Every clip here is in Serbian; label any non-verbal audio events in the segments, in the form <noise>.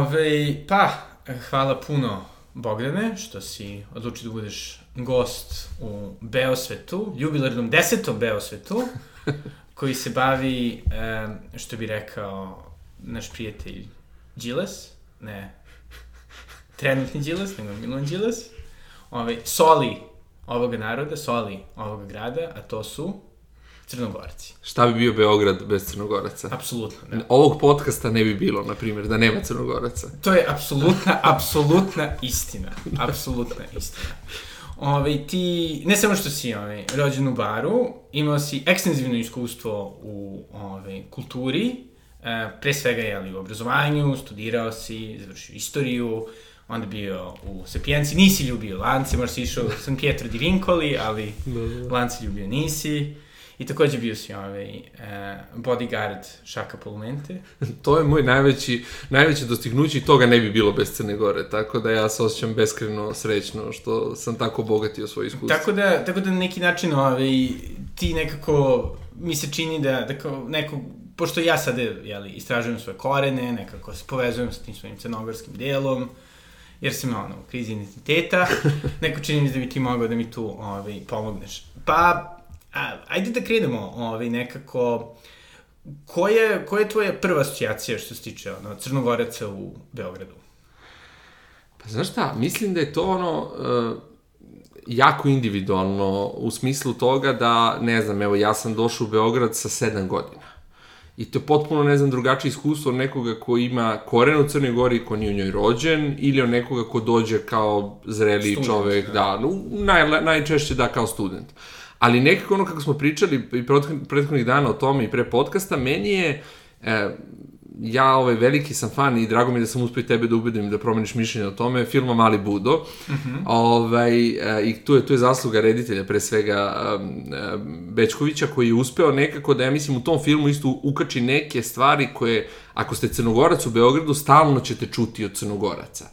Ove, pa, hvala puno Bogdane, što si odlučio da budeš gost u Beosvetu, jubilarnom desetom Beosvetu, <laughs> koji se bavi, što bi rekao naš prijatelj Đilas, ne, trenutni Đilas, nego Milan Đilas, ovaj, soli ovoga naroda, soli ovoga grada, a to su Crnogorci. Šta bi bio Beograd bez Crnogoraca? Apsolutno, da. Ovog podcasta ne bi bilo, na primjer, da nema Crnogoraca. To je apsolutna, apsolutna istina. Apsolutna istina. Ove, ti, ne samo što si ove, rođen u baru, imao si ekstenzivno iskustvo u ove, kulturi, e, pre svega jeli, u obrazovanju, studirao si, završio istoriju, onda bio u Sapienci, nisi ljubio lance, možda si išao u San Pietro di Vincoli, ali Da, da. lance ljubio nisi. I takođe bio si ovaj, e, bodyguard Šaka Polumente. <laughs> To je moj najveći, najveće dostignuće i toga ne bi bilo bez Crne Gore, tako da ja se osjećam beskreno srećno što sam tako obogatio svoje iskustvo. Tako da, tako da na neki način ovaj, ti nekako, mi se čini da, da kao neko, pošto ja sada jeli, istražujem svoje korene, nekako se povezujem sa tim svojim crnogorskim delom, jer sam ono, u krizi identiteta, <laughs> neko čini mi da bi ti mogao da mi tu ovaj, pomogneš. Pa, a, ajde da krenemo ovaj, nekako, koja, koja je tvoja prva asocijacija što se tiče ono, Crnogoraca u Beogradu? Pa znaš šta, mislim da je to ono uh, jako individualno u smislu toga da, ne znam, evo ja sam došao u Beograd sa sedam godina. I to je potpuno, ne znam, drugačije iskustvo od nekoga ko ima koren u Crnoj Gori, ko nije u njoj rođen, ili od nekoga ko dođe kao zreli Student, čovek, da. da, no, naj, najčešće da kao student. Ali nekako ono kako smo pričali i prethodnih- dana o tome i pre podcasta, meni je, e, ja ovaj veliki sam fan i drago mi je da sam uspio tebe da ubedim da promeniš mišljenje o tome, filma Mali Budo. Mm -hmm. ovaj, e, I tu je, tu je zasluga reditelja, pre svega um, Bečkovića, koji je uspeo nekako da, ja mislim, u tom filmu isto ukači neke stvari koje, ako ste crnogorac u Beogradu, stalno ćete čuti od crnogoraca.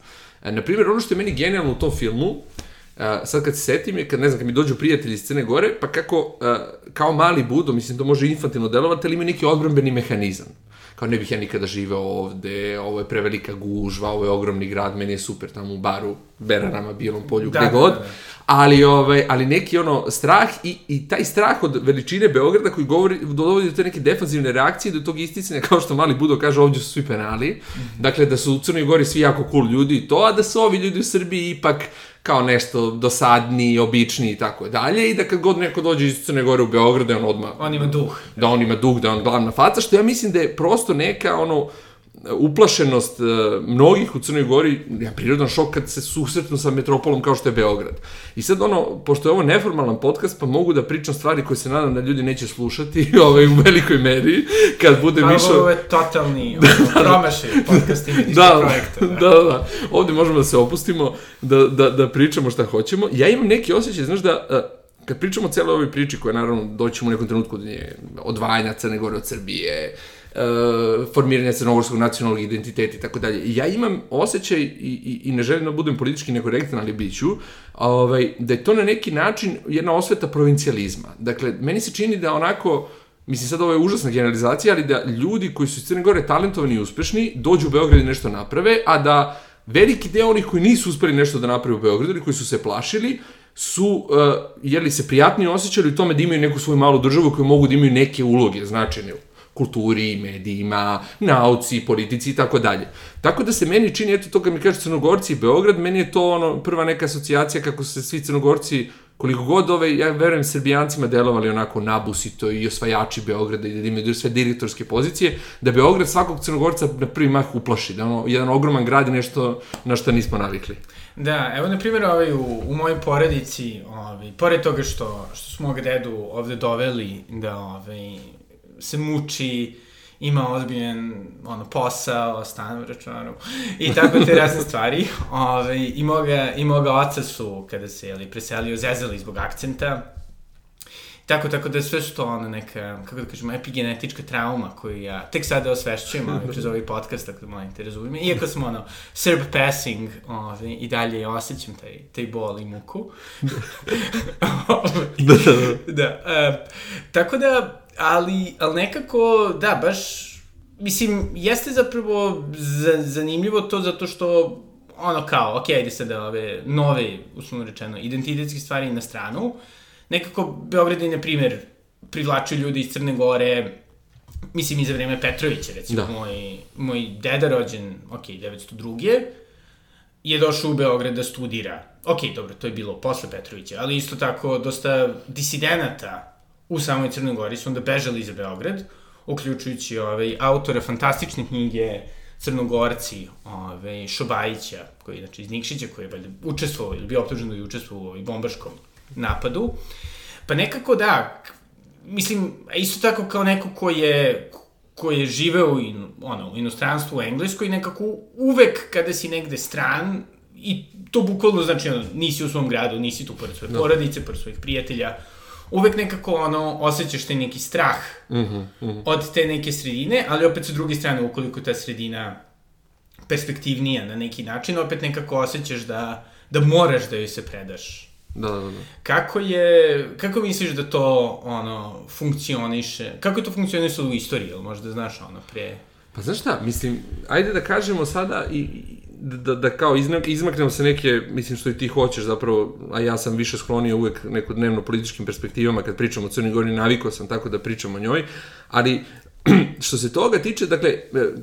E, naprimjer, ono što je meni genijalno u tom filmu, Uh, sad kad se setim je, kad ne znam, kad mi dođu prijatelji iz Crne Gore, pa kako, uh, kao mali budo, mislim, to može infantilno delovati, ali ima neki odbrambeni mehanizam. Kao ne bih ja nikada živeo ovde, ovo je prevelika gužva, ovo je ogromni grad, meni je super tamo u baru, Beranama, Bijelom polju, Da, gde da, god. da, da. Ali, ovaj, ali neki ono strah i, i taj strah od veličine Beograda koji govori, dovodi do te neke defanzivne reakcije, do tog isticanja, kao što mali Budo kaže, ovdje su svi penali. Dakle, da su u Crnoj Gori svi jako cool ljudi i to, a da su ovi ljudi u Srbiji ipak kao nešto dosadniji, običniji i tako dalje. I da kad god neko dođe iz Crne Gore u Beograd, da on odmah On ima duh. da on ima dug, da on glavna faca, što ja mislim da je prosto neka ono uplašenost uh, mnogih u Crnoj Gori, ja prirodan šok kad se susretnu sa metropolom kao što je Beograd. I sad ono, pošto je ovo neformalan podcast, pa mogu da pričam stvari koje se nadam da ljudi neće slušati <laughs> ovaj, u velikoj meri, kad budem Pa išao... ovo je totalni <laughs> ono, promašaj podcast imeničkog da, projekta. da, da, da. Ovde možemo da se opustimo, da, da, da pričamo šta hoćemo. Ja imam neki osjećaj, znaš da, uh, kad pričamo o celoj ovoj priči, koja naravno doćemo u nekom trenutku da je odvajanja Crne Gore od Srbije, uh, formiranja crnogorskog nacionalnog identiteta i tako dalje. Ja imam osjećaj, i, i, i ne želim da budem politički nekorektan, ali bit ću, ovaj, da je to na neki način jedna osveta provincijalizma. Dakle, meni se čini da onako, Mislim, sad ovo je užasna generalizacija, ali da ljudi koji su iz Crne Gore talentovani i uspešni, dođu u Beograd i nešto naprave, a da veliki deo onih koji nisu uspeli nešto da naprave u Beogradu ili koji su se plašili, su, uh, jeli se prijatnije osjećali u tome da imaju neku svoju malu državu koju mogu da imaju neke uloge značajne kulturi, medijima, nauci, politici i tako dalje. Tako da se meni čini, eto to kad mi kaže Crnogorci i Beograd, meni je to ono prva neka asocijacija kako se svi Crnogorci koliko god ove, ja verujem, Srbijancima delovali onako nabusito i osvajači Beograda i da imaju sve direktorske pozicije, da Beograd svakog Crnogorca na prvi mah uplaši, da ono, jedan ogroman grad je nešto na što nismo navikli. Da, evo na primjer ovaj, u, u mojoj porodici, ovaj, pored toga što, što smo mog dedu ovde doveli da ovaj, se muči, ima ozbiljan ono, posao, stan u računu i tako te razne stvari. <laughs> Ovaj, I moga, i moga oca su, kada se jeli, preselio, zezali zbog akcenta. Tako, tako da sve što ono neka, kako da kažemo, epigenetička trauma koju ja tek sada osvešćujem ovaj, kroz ovaj podcast, tako da molim te razumijem. Iako sam ono, Serb passing, ovaj, i dalje osjećam taj, taj bol i muku. <laughs> <laughs> Da, da, da. da, e, tako da, ali, ali nekako, da, baš mislim, jeste zapravo zanimljivo to zato što ono kao, ok, ajde sad ove nove, uslovno rečeno, identitetske stvari na stranu, nekako Beograd je, na primer, privlačio ljudi iz Crne Gore, mislim, i za vreme Petrovića, recimo, da. moj, moj deda rođen, ok, 902 je došao u Beograd da studira. Ok, dobro, to je bilo posle Petrovića, ali isto tako dosta disidenata u samoj Crnoj Gori su onda bežali za Beograd, uključujući ovaj, autora fantastične knjige Crnogorci, ovaj, Šobajića, koji je znači, iz Nikšića, koji je valjda učestvovao ili bio optužen da je učestvovao u ovaj bombaškom napadu. Pa nekako da, mislim, isto tako kao neko ko je, ko je živeo u, in, ono, u inostranstvu u Engleskoj, nekako uvek kada si negde stran, i to bukvalno znači, ono, nisi u svom gradu, nisi tu pored svoje no. Da. porodice, pored svojih prijatelja, uvek nekako ono, osjećaš taj neki strah mm -hmm, mm -hmm. od te neke sredine, ali opet sa druge strane, ukoliko ta sredina perspektivnija na neki način, opet nekako osjećaš da, da moraš da joj se predaš. Da, da, da. Kako je, kako misliš da to, ono, funkcioniše, kako je to funkcionisalo u istoriji, ili možda znaš, ono, pre... Pa znaš šta, mislim, ajde da kažemo sada i, da, da kao izmaknemo se neke, mislim što i ti hoćeš zapravo, a ja sam više sklonio uvek neko dnevno političkim perspektivama kad pričam o Crnoj Gori, navikao sam tako da pričam o njoj, ali <clears throat> što se toga tiče, dakle,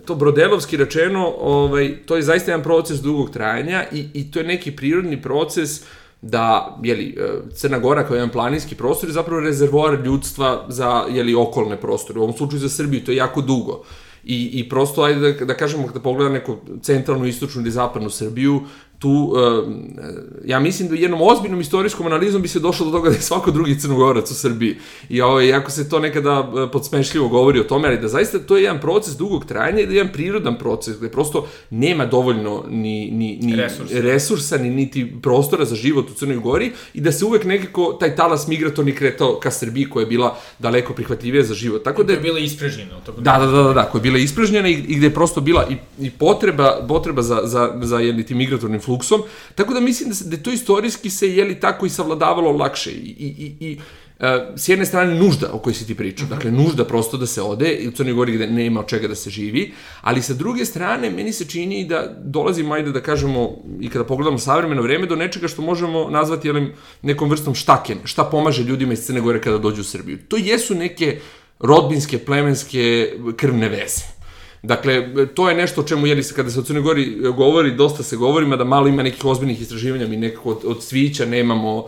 to brodelovski rečeno, ovaj, to je zaista jedan proces dugog trajanja i, i to je neki prirodni proces da, jeli, e, Crna Gora kao jedan planinski prostor je zapravo rezervoar ljudstva za, jeli, okolne prostore. U ovom slučaju za Srbiju to je jako dugo. I, i prosto, ajde da, da kažemo, kada pogleda neku centralnu, istočnu ili zapadnu Srbiju, tu, uh, ja mislim da jednom ozbiljnom istorijskom analizom bi se došlo do toga da je svako drugi crnogorac u Srbiji. I ovaj, jako se to nekada e, podsmešljivo govori o tome, ali da zaista to je jedan proces dugog trajanja i da je jedan prirodan proces, gde prosto nema dovoljno ni, ni, ni resursa. resursa, ni niti prostora za život u Crnoj Gori i da se uvek nekako taj talas migratorni kretao ka Srbiji koja je bila daleko prihvatljivija za život. Tako da je bila ispražnjena. Tako da, da, da, da, da, koja je bila ispražnjena i, i gde je prosto bila i, i potreba, potreba za, za, za jednim tim migratornim fluksom, tako da mislim da, se, da to istorijski se jeli tako i savladavalo lakše i, i, i, i Uh, s jedne strane nužda o kojoj si ti pričao, dakle nužda prosto da se ode i u Crnoj Gori gde nema od čega da se živi, ali sa druge strane meni se čini da dolazimo, ajde da kažemo, i kada pogledamo savremeno vreme, do nečega što možemo nazvati jelim, nekom vrstom štaken, šta pomaže ljudima iz Crne Gore kada dođu u Srbiju. To jesu neke rodbinske, plemenske, krvne veze. Dakle, to je nešto o čemu, jeli se, kada se o Crnoj Gori e, govori, dosta se govori, mada malo ima nekih ozbiljnih istraživanja, mi nekako od, od svića nemamo,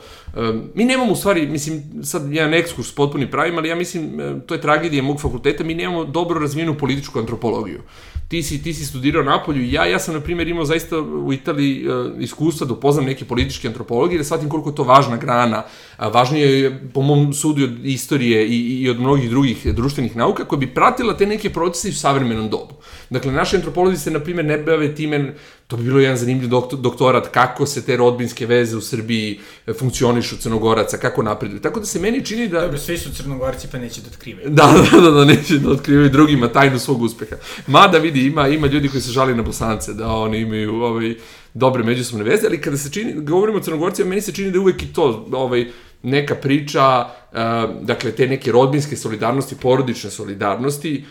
mi nemamo u stvari, mislim, sad jedan ekskurs potpuni pravim, ali ja mislim, e, to je tragedija mog fakulteta, mi nemamo dobro razvijenu političku antropologiju ti si, ti si studirao Napolju i ja, ja sam, na primjer, imao zaista u Italiji uh, iskustva da upoznam neke političke antropologije, da shvatim koliko je to važna grana, važnije je, po mom sudu, od istorije i, i od mnogih drugih društvenih nauka, koja bi pratila te neke procese u savremenom dobu. Dakle, naši antropolozi se, na primjer, ne bave time To bi bilo jedan zanimljiv doktor, doktorat kako se te rodbinske veze u Srbiji e, funkcionišu crnogoraca, kako napreduju. Tako da se meni čini da... Dobro, svi su crnogorci pa neće da otkrivaju. Da, <laughs> da, da, da, neće da otkrivaju drugima tajnu svog uspeha. Mada vidi, ima, ima ljudi koji se žali na bosance, da oni imaju ovaj, dobre međusobne veze, ali kada se čini, govorimo o crnogorcima, meni se čini da uvek i to, ovaj, neka priča, uh, dakle, te neke rodbinske solidarnosti, porodične solidarnosti,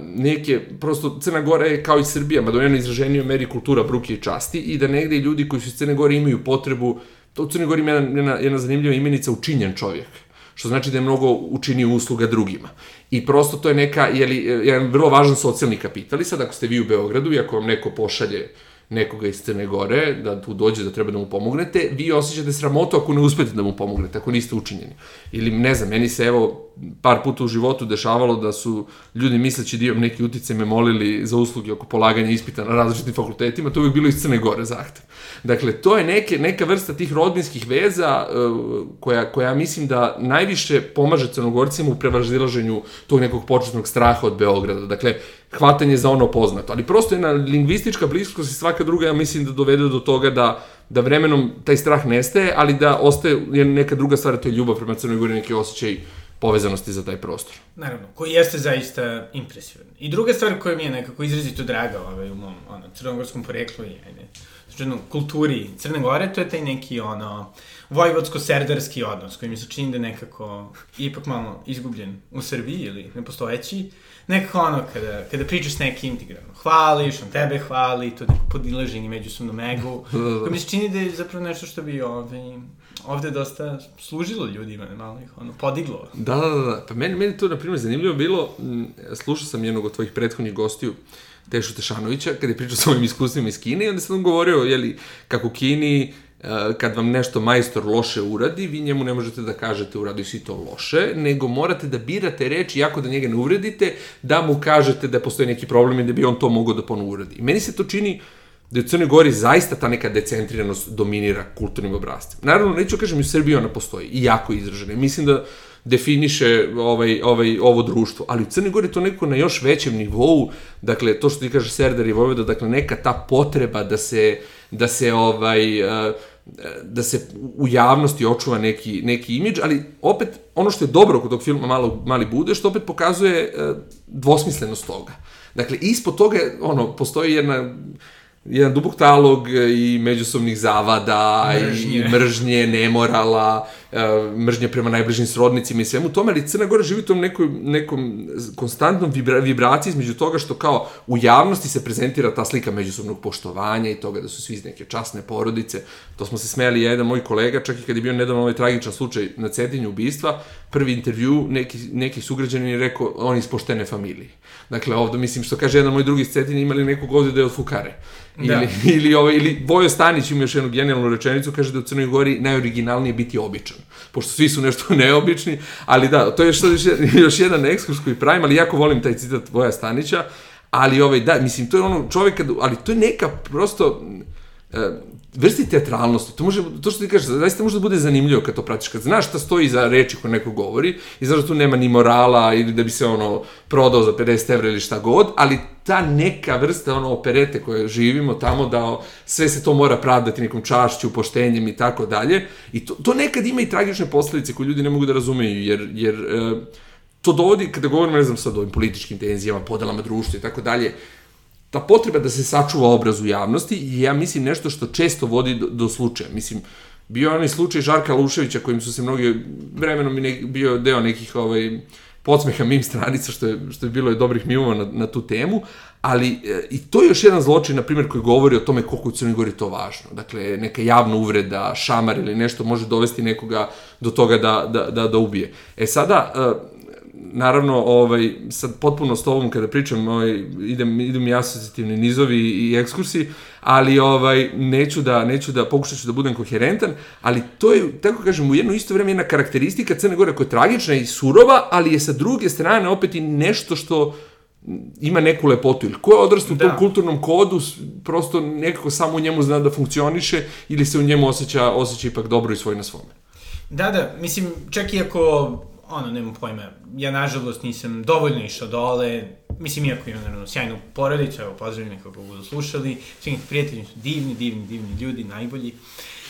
neke, prosto Crna Gora je kao i Srbija, mada u jednoj izraženijoj meri kultura bruke i časti i da negde ljudi koji su iz Crne Gore imaju potrebu, to u Crne Gori ima jedna, jedna, jedna zanimljiva imenica učinjen čovjek što znači da je mnogo učinio usluga drugima. I prosto to je neka, jeli, jedan vrlo važan socijalni kapital i sad ako ste vi u Beogradu i ako vam neko pošalje uh, nekoga iz Crne Gore, da tu dođe da treba da mu pomognete, vi osjećate sramotu ako ne uspete da mu pomognete, ako niste učinjeni. Ili, ne znam, meni se evo par puta u životu dešavalo da su ljudi misleći da imam neki utice me molili za usluge oko polaganja ispita na različitim fakultetima, to uvijek bilo iz Crne Gore zahtev. Dakle, to je neke, neka vrsta tih rodbinskih veza uh, koja, koja mislim da najviše pomaže crnogorcima u prevazilaženju tog nekog početnog straha od Beograda. Dakle, hvatanje za ono poznato. Ali prosto jedna lingvistička bliskost i svaka druga, ja mislim da dovede do toga da, da vremenom taj strah nestaje, ali da ostaje neka druga stvar, to je ljubav prema Crnoj Gori, neki osjećaj povezanosti za taj prostor. Naravno, koji jeste zaista impresivan. I druga stvar koja mi je nekako izrazito draga ovaj, u mom ono, crnogorskom poreklu i ajde, znači, kulturi Crne Gore, to je taj neki ono, vojvodsko-serdarski odnos koji mi se čini da nekako ipak malo izgubljen u Srbiji ili nepostojeći. Nekako ono, kada, kada pričaš s nekim, ti ga hvališ, on tebe hvali, to neko podilaženje međusobnom egu, <laughs> koji mi se čini da je zapravo nešto što bi ovaj, ovde dosta služilo ljudima, malo ih ono, podiglo. Da, da, da, da. Pa meni, meni to, na primjer, zanimljivo bilo, slušao sam jednog od tvojih prethodnih gostiju, Tešu Tešanovića, kada je pričao sa ovim iskustvima iz Kine i onda sam govorio, jeli, kako u Kini kad vam nešto majstor loše uradi, vi njemu ne možete da kažete uradi si to loše, nego morate da birate reči, jako da njega ne uvredite, da mu kažete da postoji neki problem i da bi on to mogao da ponovo uradi. I meni se to čini da u Crnoj Gori zaista ta neka decentriranost dominira kulturnim obrazcem. Naravno, neću kažem, i u Srbiji ona postoji, i jako izražena. Mislim da definiše ovaj, ovaj, ovo društvo, ali u Crnoj Gori to neko na još većem nivou, dakle, to što ti kaže Serdar i Vojvoda, dakle, neka ta potreba da se, da se ovaj, uh, da se u javnosti očuva neki, neki imidž, ali opet ono što je dobro kod tog filma Malo, Mali bude, što opet pokazuje uh, dvosmislenost toga. Dakle, ispod toga, ono, postoji jedna jedan dubok talog i međusobnih zavada mržnje. i mržnje, nemorala, mržnje prema najbližim srodnicima i svemu tome, ali Crna Gora živi u tom nekoj, nekom konstantnom vibra, vibraciji između toga što kao u javnosti se prezentira ta slika međusobnog poštovanja i toga da su svi iz neke časne porodice. To smo se smeli jedan moj kolega, čak i kad je bio nedavno ovaj tragičan slučaj na Cetinju ubistva, prvi intervju neki, neki sugrađanin je rekao on iz poštene familije. Dakle, ovde, mislim, što kaže jedan moj drugi iz Cetinja, imali nekog ovde da je od Fukare. Ili, da. ili, ovaj, ili Vojo Stanić ima još jednu genijalnu rečenicu, kaže da u Crnoj Gori najoriginalnije biti običan. Pošto svi su nešto <laughs> neobični, ali da, to je još, <laughs> još jedan ekskurs koji pravim, ali jako volim taj citat Voja Stanića, ali ovaj, da, mislim, to je ono čovjek, ali to je neka prosto, uh, vrsti teatralnosti, to, može, to što ti kažeš, zaista može da bude zanimljivo kad to pratiš, kad znaš šta stoji za reči koje neko govori i znaš da tu nema ni morala ili da bi se ono prodao za 50 evra ili šta god, ali ta neka vrsta ono operete koje živimo tamo da sve se to mora pravdati nekom čašću, poštenjem i tako dalje i to, to nekad ima i tragične posledice koje ljudi ne mogu da razumeju jer, jer e, to dovodi, kada govorimo, ne znam sad o ovim političkim tenzijama, podelama društva i tako dalje, ta potreba da se sačuva obraz u javnosti je, ja mislim, nešto što često vodi do, do slučaja. Mislim, bio onaj slučaj Žarka Luševića, kojim su se mnogi, vremenom ne, bio deo nekih ovaj, podsmeha mim stranica, što je, što je bilo je dobrih mimova na, na tu temu, ali e, i to je još jedan zločin, na primjer, koji govori o tome koliko u Crnoj Gori to važno. Dakle, neka javna uvreda, šamar ili nešto može dovesti nekoga do toga da, da, da, da ubije. E sada, e, naravno, ovaj, sad potpuno s tobom kada pričam, ovaj, idem, idem i asocijativni nizovi i ekskursi, ali ovaj, neću da, neću da, pokušat ću da budem koherentan, ali to je, tako kažem, u jedno isto vreme jedna karakteristika Crne Gore koja je tragična i surova, ali je sa druge strane opet i nešto što ima neku lepotu ili ko je odrastao u tom da. kulturnom kodu prosto nekako samo u njemu zna da funkcioniše ili se u njemu osjeća, osjeća ipak dobro i svoj na svome. Da, da, mislim, čak i ako ono, nemam pojma, ja nažalost nisam dovoljno išao dole, mislim, iako imam naravno sjajnu porodicu, evo, pozdravim nekako budu slušali, svi neki prijatelji su divni, divni, divni ljudi, najbolji,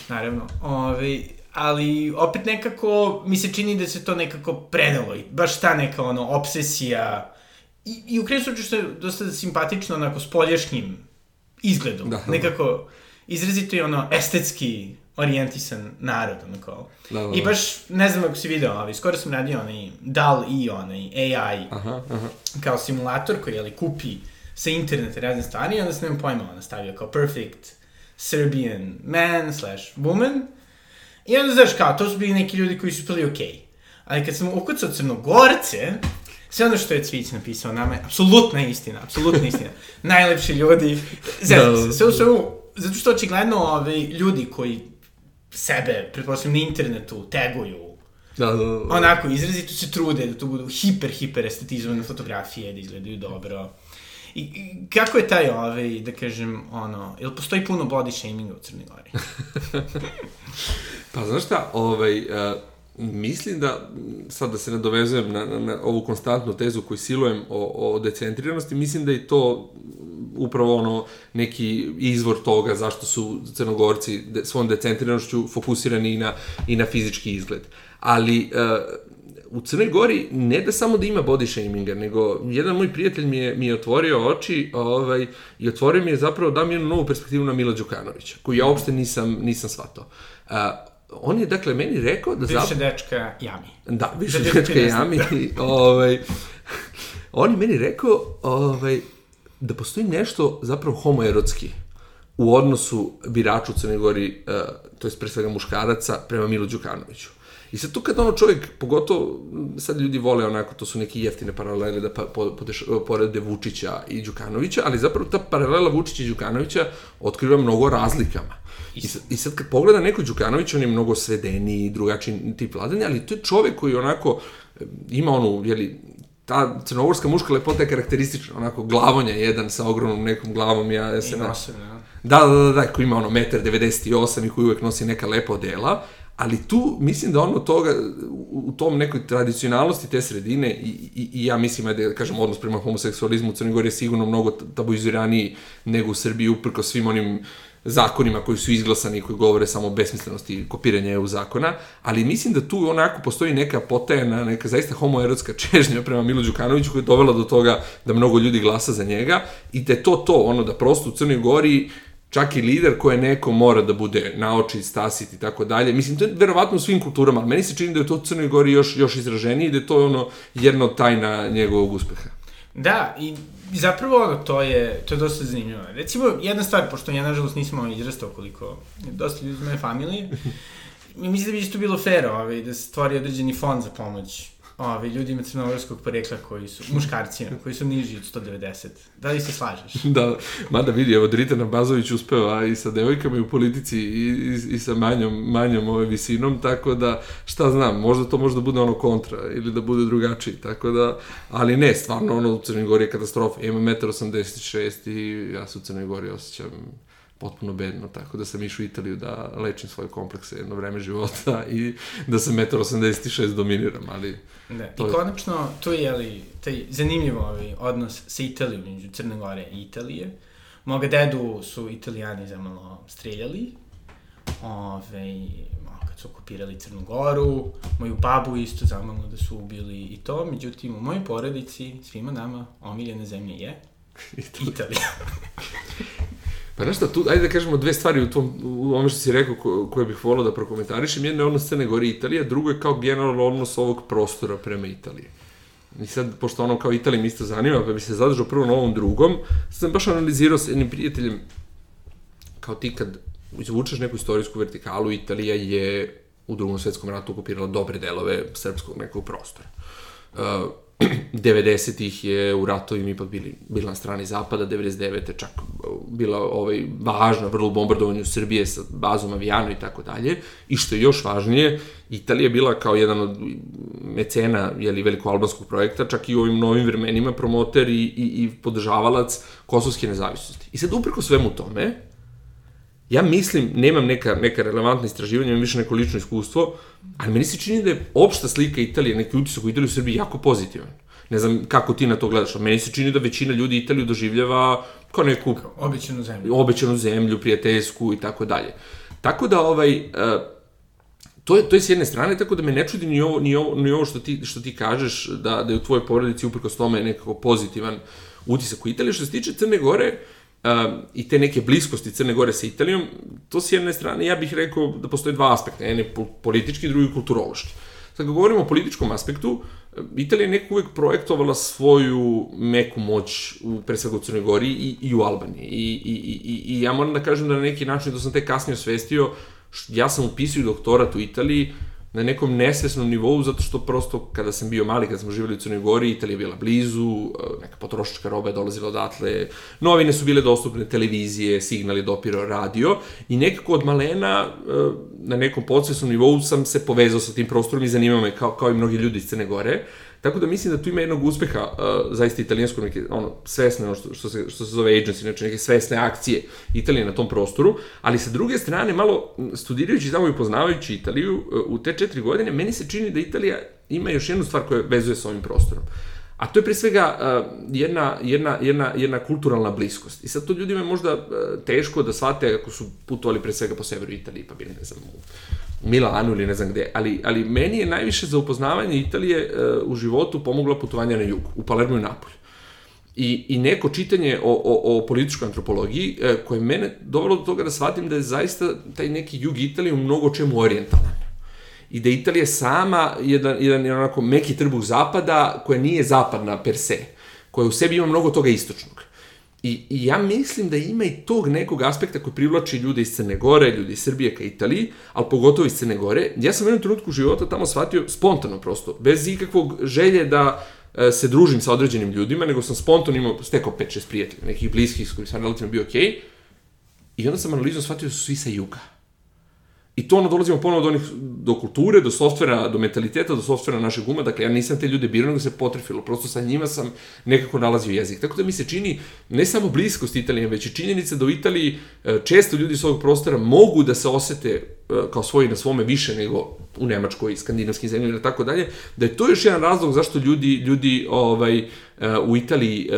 naravno, ove, ali opet nekako mi se čini da se to nekako predalo i baš ta neka ono obsesija i, i u krenu slučaju što je dosta simpatično onako s poljašnjim izgledom, da, da. nekako izrazito je ono estetski orijentisan narod, ono kao. Da, da, da. I baš, ne znam ako si video, ali skoro sam radio onaj DAL-E, onaj AI, aha, aha. kao simulator koji, ali, kupi sa interneta razne stvari i onda sam nemam pojma, ona stavio kao perfect Serbian man slash woman i onda, znaš, kao, to su bili neki ljudi koji su bili okej. Okay. Ali kad sam ukucao crnogorce, sve ono što je Cvić napisao nama je apsolutna istina, apsolutna istina. <laughs> Najlepši ljudi, da, da, sve u svemu, zato što očigledno ove, ljudi koji sebe, pretpostavljam, na internetu taguju Da, da, da. Onako, izrazito se trude da to budu hiper, hiper estetizovane fotografije, da izgledaju dobro. I, I kako je taj, ovaj, da kažem, ono, ili postoji puno body shaminga u Crnoj Gori? <laughs> pa, znaš šta, ovaj, uh, mislim da, sad da se nadovezujem na, na, na ovu konstantnu tezu koju silujem o, o decentriranosti, mislim da je to upravo ono neki izvor toga zašto su crnogorci de, svom decentrinošću fokusirani i na, i na fizički izgled. Ali uh, u Crnoj Gori ne da samo da ima body shaminga, nego jedan moj prijatelj mi je, mi je otvorio oči ovaj, i otvorio mi je zapravo da mi jednu novu perspektivu na Mila Đukanovića, koju ja uopšte nisam, nisam shvatao. A, on je, dakle, meni rekao da. Više dečka jami. Da, više da dečka jami. ovaj, on je meni rekao ovaj, da postoji nešto zapravo homoerotski u odnosu biraču u Crnoj Gori, uh, to je pre svega muškaraca, prema Milu Đukanoviću. I sad tu kad ono čovjek, pogotovo sad ljudi vole onako, to su neke jeftine paralele da pa, po, podeš, porede Vučića i Đukanovića, ali zapravo ta paralela Vučića i Đukanovića otkriva mnogo razlikama. I sad, I sad kad pogleda neko Đukanović, on je mnogo svedeniji, drugačiji tip vladanja, ali to je čovjek koji onako ima onu, jeli, ta crnogorska muška lepota je karakteristična, onako glavonja jedan sa ogromnom nekom glavom, ja, ja se... I nosim, ja. Da, da, da, da, koji ima ono 1,98 i koji uvek nosi neka lepa odela, ali tu mislim da ono toga, u tom nekoj tradicionalnosti te sredine i, i, i ja mislim da kažem odnos prema homoseksualizmu u Crnoj Gori je sigurno mnogo tabuiziraniji nego u Srbiji uprko svim onim zakonima koji su izglasani i koji govore samo o besmislenosti kopiranja EU zakona, ali mislim da tu onako postoji neka potajena, neka zaista homoerotska <laughs> čežnja prema Milu Đukanoviću koja je dovela do toga da mnogo ljudi glasa za njega i da je to to, ono da prosto u Crnoj Gori čak i lider koje neko mora da bude naoči, stasit i tako dalje. Mislim, to je verovatno u svim kulturama, ali meni se čini da je to u Crnoj Gori još, još izraženije i da je to ono jedna od tajna njegovog uspeha. Da, i zapravo ono, to je, to je dosta zanimljivo. Recimo, jedna stvar, pošto ja nažalost nisam izrastao koliko dosta ljudi iz moje familije, <laughs> mislim da bi isto bilo fair ovaj, da se stvori određeni fond za pomoć ovi, ljudima crnogorskog porekla koji su, muškarcima, koji su niži od 190. Da li se slažeš? <laughs> da, mada vidi, evo Dritana Bazović uspeva i sa devojkama i u politici i, i, i sa manjom, manjom ove visinom, tako da, šta znam, možda to možda bude ono kontra ili da bude drugačiji, tako da, ali ne, stvarno ono u Crnoj Gori je katastrofa. Ima 1,86 i ja se u Crnoj Gori osjećam potpuno bedno, tako da sam išao u Italiju da lečim svoje komplekse jedno vreme života <laughs> i da sam 1,86 dominiram, ali... Da, i konačno, to je, jeli, taj zanimljiv ovaj odnos sa Italijom, među Crne Gore i Italije. Moga dedu su italijani zamalo streljali, ove, kad su okupirali Crnu Goru, moju babu isto zamalo da su ubili i to, međutim u mojoj porodici, svima nama, omiljena zemlja je <laughs> Italija. Italija. <laughs> Pa znaš šta, tu, ajde da kažemo dve stvari u, tom, u ome što si rekao ko, koje bih volao da prokomentarišem. Jedna je odnos Crne Gore i Italija, drugo je kao generalno odnos ovog prostora prema Italiji. I sad, pošto ono kao Italija mi isto zanima, pa bi se zadržao prvo na ovom drugom, sad sam baš analizirao sa jednim prijateljem, kao ti kad izvučeš neku istorijsku vertikalu, Italija je u drugom svetskom ratu okupirala dobre delove srpskog nekog prostora. Uh, 90-ih je u ratovima ipak bili, bila na strani Zapada, 99. čak bila ovaj, važna vrlo u Srbije sa bazom avijanu i tako dalje. I što je još važnije, Italija je bila kao jedan od mecena jeli, veliko-albanskog projekta, čak i u ovim novim vremenima promoter i, i, i podržavalac kosovske nezavisnosti. I sad upreko svemu tome, ja mislim, nemam neka, neka relevantna istraživanja, imam više neko lično iskustvo, ali meni se čini da je opšta slika Italije, neki utisak u Italiju u Srbiji jako pozitivan. Ne znam kako ti na to gledaš, ali meni se čini da većina ljudi Italiju doživljava kao neku... Kao obećanu zemlju. Obećanu zemlju, prijateljsku i tako dalje. Tako da, ovaj, uh, to je, to je s jedne strane, tako da me ne čudi ni ovo, ni ovo, ni ovo što, ti, što ti kažeš, da, da je u tvojoj porodici uprkos tome nekako pozitivan utisak u Italiji. Što se tiče Crne Gore, uh, um, i te neke bliskosti Crne Gore sa Italijom, to s jedne strane, ja bih rekao da postoje dva aspekta, jedan je politički, drugi kulturološki. Sad, kad govorimo o političkom aspektu, Italija je nekako uvek projektovala svoju meku moć u, pre svega u Crnoj Gori i, i u Albaniji. I, i, i, I ja moram da kažem da na neki način, da sam te kasnije osvestio, ja sam upisio doktorat u Italiji, na nekom nesvesnom nivou, zato što prosto kada sam bio mali, kada smo živjeli u Crnoj Gori, Italija je bila blizu, e, neka potrošačka roba je dolazila odatle, novine su bile dostupne, televizije, signal je dopirao radio i nekako od malena e, na nekom podsvesnom nivou sam se povezao sa tim prostorom i zanimao me kao, kao i mnogi ljudi iz Crne Gore. Tako da mislim da tu ima jednog uspeha, uh, zaista italijansko, neke, ono, svesne, što, što, se, što se zove agency, znači neke svesne akcije Italije na tom prostoru, ali sa druge strane, malo studirajući tamo i poznavajući Italiju, uh, u te četiri godine, meni se čini da Italija ima još jednu stvar koja vezuje sa ovim prostorom. A to je pre svega uh, jedna, jedna, jedna, jedna kulturalna bliskost. I sad to ljudima je možda uh, teško da shvate ako su putovali pre svega po severu Italije, pa bili, ne znam, u Milanu ili ne znam gde, ali, ali meni je najviše za upoznavanje Italije uh, u životu pomogla putovanja na jugu, u Palermo i Napolju. I, i neko čitanje o, o, o političkoj antropologiji uh, koje mene dovelo do toga da shvatim da je zaista taj neki jug Italije u mnogo čemu orijentalan. I da Italija sama jedan, jedan, jedan onako meki trbuh zapada koja nije zapadna per se, koja u sebi ima mnogo toga istočnog. I, I ja mislim da ima i tog nekog aspekta koji privlači ljude iz Crne Gore, ljude iz Srbije ka Italiji, ali pogotovo iz Crne Gore. Ja sam u jednom trenutku života tamo shvatio spontano prosto, bez ikakvog želje da e, se družim sa određenim ljudima, nego sam spontano imao, stekao 5-6 prijatelja, nekih bliskih s kojih sam relativno bio okej. Okay. I onda sam analizom shvatio da su svi sa juga. I to ono dolazimo ponovo do, onih, do kulture, do softvera, do mentaliteta, do softvera našeg uma. Dakle, ja nisam te ljude birao, nego se potrefilo. Prosto sa njima sam nekako nalazio jezik. Tako da mi se čini ne samo bliskost Italije, već i činjenica da u Italiji e, često ljudi s ovog prostora mogu da se osete e, kao svoji na svome više nego u Nemačkoj skandinavskim zemljama i tako dalje, da je to još jedan razlog zašto ljudi, ljudi ovaj, e, u Italiji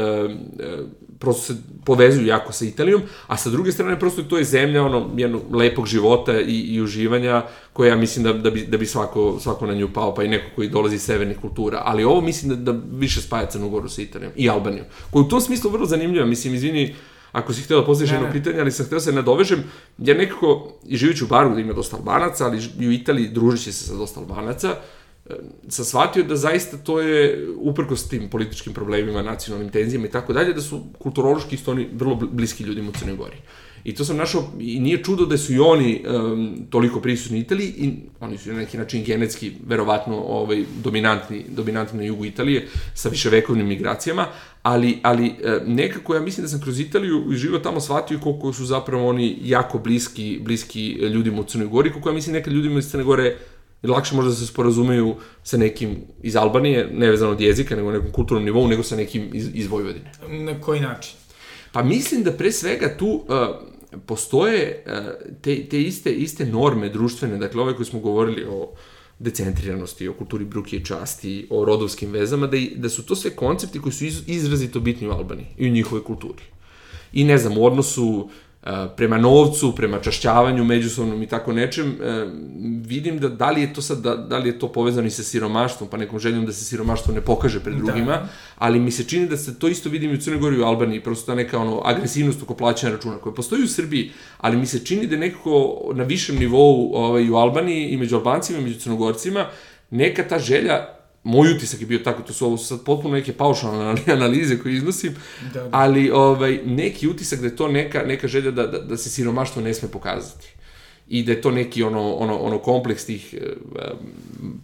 prosto se povezuju jako sa Italijom, a sa druge strane prosto to je zemlja ono jednog lepog života i, i uživanja koja ja mislim da, da, bi, da bi svako, svako na nju pao, pa i neko koji dolazi iz severnih kultura. Ali ovo mislim da, da više spaja Crnu Goru sa Italijom i Albanijom, koja u tom smislu vrlo zanimljiva. Mislim, izvini, ako si htio da postaviš jedno pitanje, ali sam htio da se nadovežem, ja nekako, i živiću u Baru gde ima dosta Albanaca, ali i u Italiji družići se sa dosta Albanaca, sam shvatio da zaista to je, uprkos tim političkim problemima, nacionalnim tenzijama i tako dalje, da su kulturološki isto oni vrlo bliski ljudima u Crnoj Gori. I to sam našao, i nije čudo da su i oni um, toliko prisutni u Italiji, i oni su na neki način genetski, verovatno, ovaj, dominantni, dominantni na jugu Italije, sa viševekovnim migracijama, ali, ali nekako ja mislim da sam kroz Italiju i život tamo shvatio koliko su zapravo oni jako bliski, bliski ljudima u Crnoj Gori, koliko ja mislim neka ljudima iz Crne Gore Jer lakše možda da se sporazumeju sa nekim iz Albanije, nevezano od jezika, nego na nekom kulturnom nivou, nego sa nekim iz, iz Vojvodine. Na koji način? Pa mislim da pre svega tu uh, postoje uh, te, te iste, iste norme društvene, dakle ove koje smo govorili o decentriranosti, o kulturi bruke i časti, o rodovskim vezama, da, i, da su to sve koncepti koji su iz, izrazito bitni u Albaniji i u njihovoj kulturi. I ne znam, u odnosu prema novcu, prema čašćavanju međusobnom i tako nečem, e, vidim da da li je to sad, da, da li je to povezano i sa siromaštvom, pa nekom željom da se siromaštvo ne pokaže pred da. drugima, da. ali mi se čini da se to isto vidim i u Crnoj Gori i u Albaniji, prosto ta neka ono, agresivnost oko plaćanja računa koja postoji u Srbiji, ali mi se čini da nekako na višem nivou ovaj, u Albaniji i među Albancima i među Crnogorcima neka ta želja moj utisak je bio tako, to su ovo sad potpuno neke paušalne analize koje iznosim, da, da. ali ovaj, neki utisak da je to neka, neka želja da, da, da se siromaštvo ne sme pokazati i da je to neki ono, ono, ono kompleks tih uh,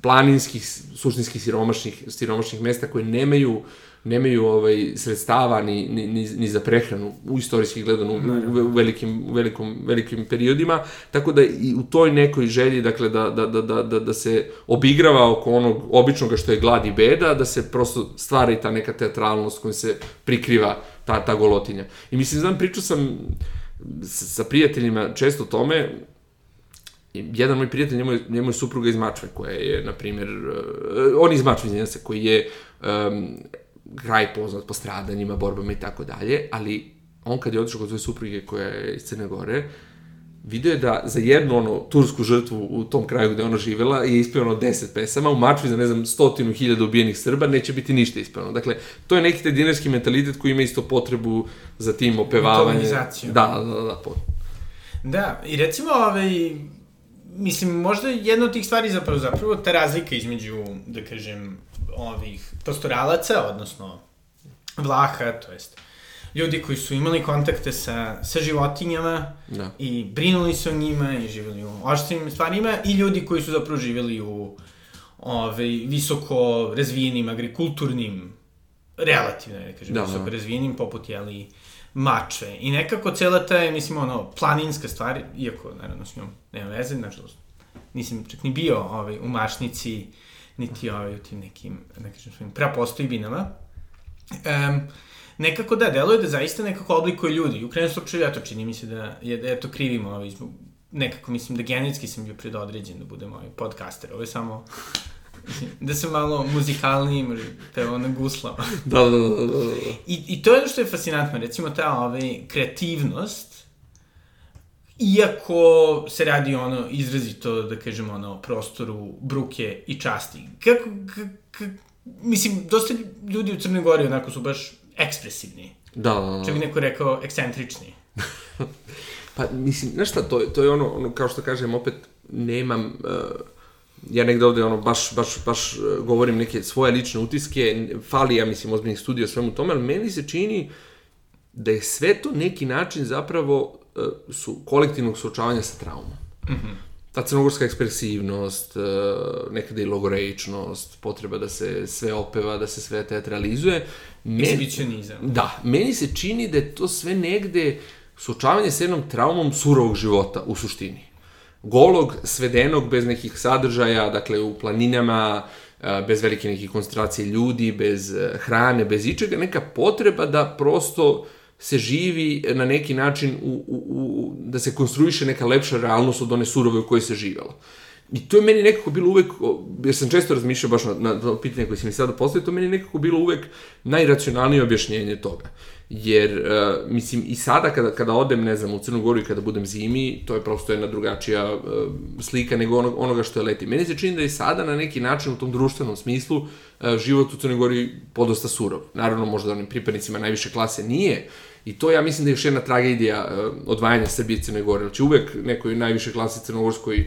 planinskih, suštinskih siromašnih, siromašnih mesta koje nemaju nemaju ovaj sredstava ni, ni, ni, ni za prehranu u istorijski gledano u, u, velikim, u velikom, velikim periodima, tako da i u toj nekoj želji dakle, da, da, da, da, da, da se obigrava oko onog običnog što je glad i beda, da se prosto stvara i ta neka teatralnost kojom se prikriva ta, ta golotinja. I mislim, znam, pričao sam sa, prijateljima često o tome, jedan moj prijatelj, njemu je, njemu je supruga iz Mačve, koja je, na primjer, uh, on iz Mačve, izvinjam se, koji je um, kraj poznat po stradanjima, borbama i tako dalje, ali on kad je otišao kod svoje supruge koja je iz Crne Gore, video je da za jednu ono tursku žrtvu u tom kraju gde ona živela je ispevano 10 pesama, u Mačvi za ne znam stotinu hiljada ubijenih Srba neće biti ništa ispevano. Dakle, to je neki taj dinarski mentalitet koji ima isto potrebu za tim opevavanjem. Da, da, da, da. Po... Da, i recimo ovaj, mislim, možda jedna od tih stvari zapravo, zapravo ta razlika između, da kažem, ovih pastoralaca, odnosno vlaha, to jest ljudi koji su imali kontakte sa, sa životinjama da. i brinuli se o njima i živjeli u oštrim stvarima i ljudi koji su zapravo živjeli u ove, visoko razvijenim, agrikulturnim, relativno, da kažem, da, visoko da. razvijenim, poput, jeli, mačve. I nekako cela ta je, mislim, ono, planinska stvar, iako, naravno, s njom nema veze, nažalost, nisam čak ni bio ovaj, u mašnici, niti ovaj, u tim nekim, ne kažem, svojim prapostojbinama. Um, nekako da, deluje da zaista nekako oblikuje ljudi. U krenom slučaju, ja to čini mi se da je, da je to krivimo, ovaj, zbog, nekako mislim da genetski sam bio predodređen da budem ovaj podcaster. Ovo je samo da sam malo muzikalniji, te ono guslama. da, da, da, da, da. I, I to je ono što je fascinantno, recimo ta ovaj, kreativnost iako se radi ono izrazito, da kažemo, ono, prostoru bruke i časti. Kako, kako, mislim, dosta ljudi u Crnoj Gori onako su baš ekspresivni. Da, da, da. Čak bi neko rekao ekscentrični. <laughs> pa, mislim, znaš šta, to, to je ono, ono, kao što kažem, opet nemam... Uh, ja negde ovde ono, baš, baš, baš govorim neke svoje lične utiske, fali, ja mislim, ozbiljnih studija svemu tome, ali meni se čini da je sve to neki način zapravo su kolektivnog suočavanja sa traumom. Mm -hmm. Ta crnogorska ekspresivnost, uh, nekada i logoreičnost, potreba da se sve opeva, da se sve teatralizuje. Ekshibicionizam. Da, meni se čini da je to sve negde suočavanje sa jednom traumom surovog života u suštini. Golog, svedenog, bez nekih sadržaja, dakle u planinama, bez velike nekih koncentracije ljudi, bez hrane, bez ičega, neka potreba da prosto se živi na neki način, u, u, u, da se konstruiše neka lepša realnost od one surove u kojoj se živalo. I to je meni nekako bilo uvek, jer sam često razmišljao baš na, na, pitanje koje si mi sada postavio, to meni nekako bilo uvek najracionalnije objašnjenje toga. Jer, uh, mislim, i sada kada, kada odem, ne znam, u Crnu Goru i kada budem zimi, to je prosto jedna drugačija uh, slika nego onog, onoga što je leti. Meni se čini da je sada na neki način u tom društvenom smislu uh, život u Crnoj Gori podosta surov. Naravno, možda onim pripadnicima najviše klase nije, I to ja mislim da je još jedna tragedija uh, odvajanja Srbije i Crne Gore. Znači uvek nekoj najviše klase crnogorskoj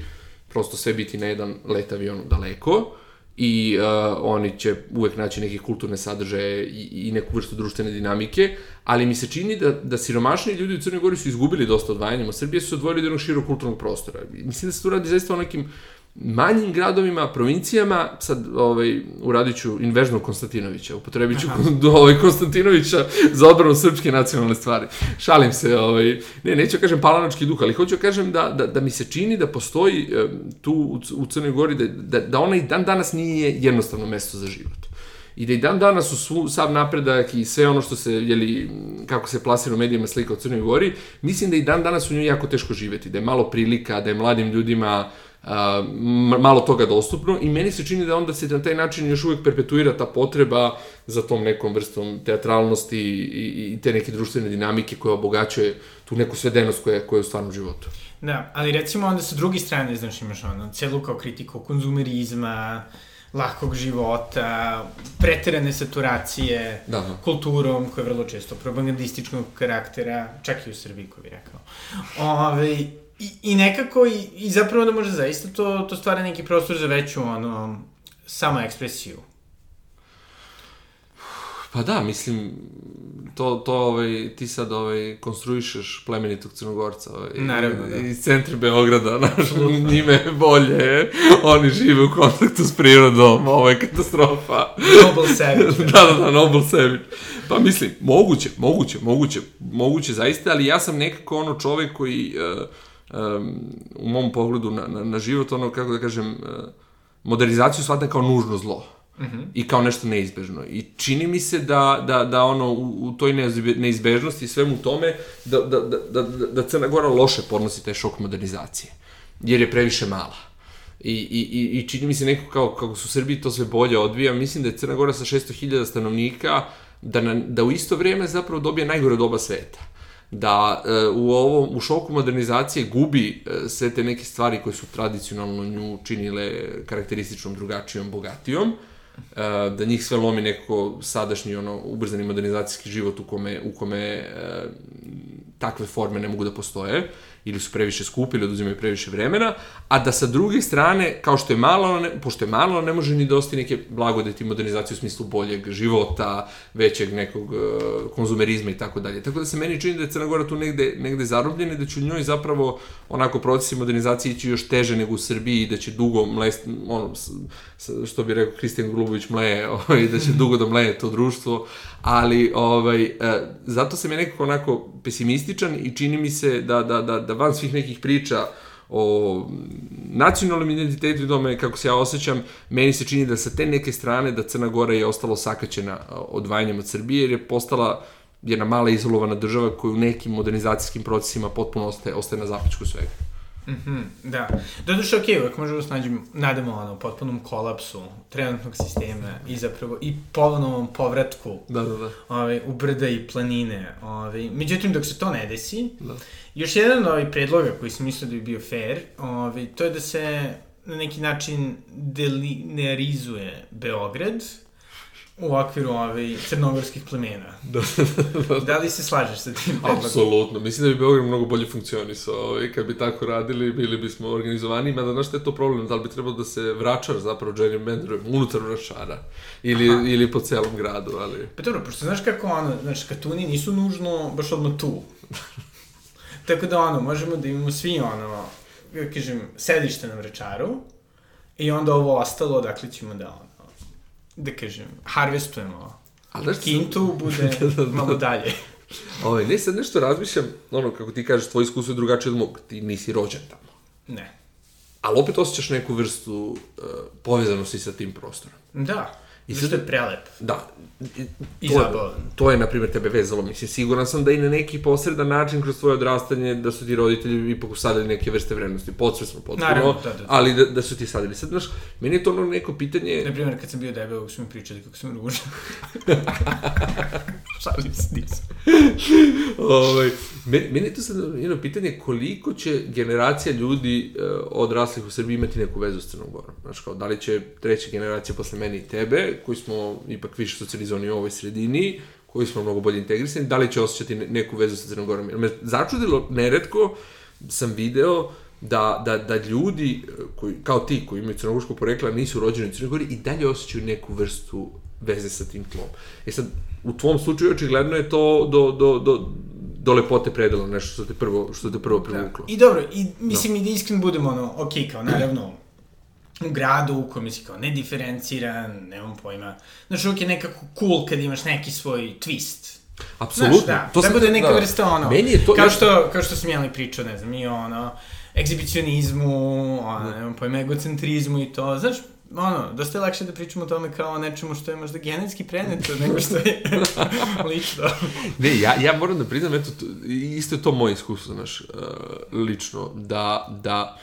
prosto sve biti na jedan let avion daleko i uh, oni će uvek naći neke kulturne sadržaje i, i neku vrstu društvene dinamike, ali mi se čini da, da siromašni ljudi u Crnoj Gori su izgubili dosta odvajanjem od Srbije, su se odvojili do jednog širog kulturnog prostora. Mislim da se tu radi zaista o nekim manjim gradovima, provincijama, sad ovaj, uradit ću invežnog Konstantinovića, upotrebit ću <laughs> ovaj, Konstantinovića za odbranu srpske nacionalne stvari. Šalim se, ovaj, ne, neću da kažem palanački duh, ali hoću da kažem da, da, da mi se čini da postoji tu u, u Crnoj Gori, da, da, da ona i dan danas nije jednostavno mesto za život i da i dan danas u svu, sav napredak i sve ono što se, jeli, kako se plasira u medijima slika o Crnoj Gori, mislim da i dan danas u njoj jako teško živeti, da je malo prilika, da je mladim ljudima malo toga dostupno i meni se čini da onda se na taj način još uvek perpetuira ta potreba za tom nekom vrstom teatralnosti i, i te neke društvene dinamike koja obogaćuje tu neku svedenost koja, koja je u stvarnom životu. Da, ali recimo onda sa druge strane, znaš, imaš ono, celu kao kritiku konzumerizma, lahkog života, preterane saturacije da, da. kulturom, koja je vrlo često propagandističnog karaktera, čak i u Srbiji, ko bi rekao. Ove, I, i nekako, i, i zapravo da može zaista to, to stvara neki prostor za veću, ono, samo ekspresiju. Pa da, mislim, to, to ovaj, ti sad ovaj, konstruišeš plemenitog crnogorca ovaj, Naravno, da. iz centra Beograda, naš, <laughs> njime je bolje, oni žive u kontaktu s prirodom, ovo je katastrofa. Noble savage. <laughs> da, da, da, noble savage. Pa mislim, moguće, moguće, moguće, moguće zaista, ali ja sam nekako ono čovek koji... Uh, um, u mom pogledu na, na, na život, ono, kako da kažem, uh, modernizaciju shvatam kao nužno zlo. Mm -hmm. i kao nešto neizbežno. I čini mi se da, da, da ono, u, u toj neizbežnosti i svemu tome, da, da, da, da, da Crna Gora loše podnosi taj šok modernizacije. Jer je previše mala. I, i, i čini mi se neko kao, kako su Srbiji to sve bolje odvija, mislim da je Crna Gora sa 600.000 stanovnika, da, na, da u isto vrijeme zapravo dobije najgore doba sveta da e, u ovom u šoku modernizacije gubi e, sve te neke stvari koje su tradicionalno nju činile karakterističnom drugačijom bogatijom e, da njih sve lomi neko sadašnji ono ubrzani modernizacijski život u kome u kome takve forme ne mogu da postoje ili su previše skupi ili oduzimaju previše vremena, a da sa druge strane, kao što je malo, ne, pošto je malo, ne može ni dosti neke blagodeti modernizacije u smislu boljeg života, većeg nekog uh, konzumerizma i tako dalje. Tako da se meni čini da je Crna Gora tu negde, negde zarobljena i da će u njoj zapravo onako procesi modernizacije ići još teže nego u Srbiji i da će dugo mlest, ono, što bi rekao Kristijan Golubović mleje, <laughs> ovaj, da će dugo da mleje to društvo, ali ovaj, uh, zato sam je nekako onako pesimističan i čini mi se da, da, da, da van svih nekih priča o nacionalnom identitetu i tome kako se ja osjećam, meni se čini da sa te neke strane da Crna Gora je ostalo sakaćena odvajanjem od Srbije jer je postala jedna mala izolovana država koja u nekim modernizacijskim procesima potpuno ostaje, ostaje na zapičku svega. Mhm, da. Doduše, okej, okay, uvek možemo da se nađemo, nadamo ono, potpunom kolapsu trenutnog sistema i zapravo i ponovnom povratku Da, da, da. ovaj, u brda i planine. Ovaj. Međutim, dok se to ne desi, da. još jedan od ovih predloga koji sam mislio da bi bio fair, ovaj, to je da se na neki način delinearizuje Beograd, u okviru ovaj, crnogorskih plemena. <laughs> da, da, da. da li se slažeš sa tim predlogom? Apsolutno. Mislim da bi Beograd mnogo bolje funkcionisao. Ovaj, kad bi tako radili, bili bismo organizovani. Mada, znaš što je to problem? Da li bi trebalo da se vračar zapravo Jerry Menderuje unutar vračara? Ili, Aha. ili po celom gradu, ali... Pa dobro, pošto znaš kako ono, znaš, katuni nisu nužno baš odmah tu. <laughs> Tako da ono, možemo da imamo svi ono, kažem, sedište na vračaru i onda ovo ostalo, dakle ćemo da ono, da kažem, harvestujemo Ali <laughs> da kintu, bude da, da, da. malo dalje. <laughs> Ovaj, ne, sad nešto razmišljam, ono, kako ti kažeš, tvoj iskustvo je drugačije od mog, ti nisi rođen tamo. Ne. Ali opet osjećaš neku vrstu uh, povezanosti sa tim prostorom. Da. I sad je prelep. Da. I, to, zabavan. To je, na primjer, tebe vezalo. Mislim, siguran sam da i na neki posredan način kroz tvoje odrastanje da su ti roditelji ipak usadili neke vrste vrednosti. Podsvesno, potpuno. Naravno, da, da, da. Ali da, da su ti sadili. Sad, znaš, meni je to ono neko pitanje... Na primjer, kad sam bio debel, su mi pričali kako sam ružan. <laughs> Šalim se, nisam. ovaj, meni, meni je to sad jedno pitanje koliko će generacija ljudi uh, odraslih u Srbiji imati neku vezu s Crnom Gorom. Znaš, kao, da li će treća generacija posle meni i tebe, koji smo ipak više socijalizovani u ovoj sredini, koji smo mnogo bolje integrisani, da li će osjećati neku vezu sa Crnom Gorom. Jer me začudilo, neretko sam video da, da, da ljudi, koji, kao ti, koji imaju crnogorsko porekla, nisu rođeni u Crnoj Gori i dalje osjećaju neku vrstu veze sa tim tlom. E sad, u tvom slučaju očigledno je to do, do, do, do lepote predalo nešto što te prvo, što te prvo da. privuklo. Da. I dobro, i, mislim no. i da iskreno budemo ono, ok, kao naravno, u gradu u kojem si kao nediferenciran, nemam pojma. Znaš, uvijek je nekako cool kad imaš neki svoj twist. Apsolutno. Znaš, da, to da bude neka da. vrsta ono, Meni je to, kao, što, kao što sam jeli pričao, ne znam, i ono, egzibicionizmu, ono, da. nemam pojma, egocentrizmu i to, znaš, ono, dosta je lakše da pričamo o tome kao o nečemu što je možda genetski preneto <laughs> nego što je <laughs> lično. ne, ja, ja moram da priznam, eto, to, isto je to moje iskustvo, znaš, uh, lično, da, da,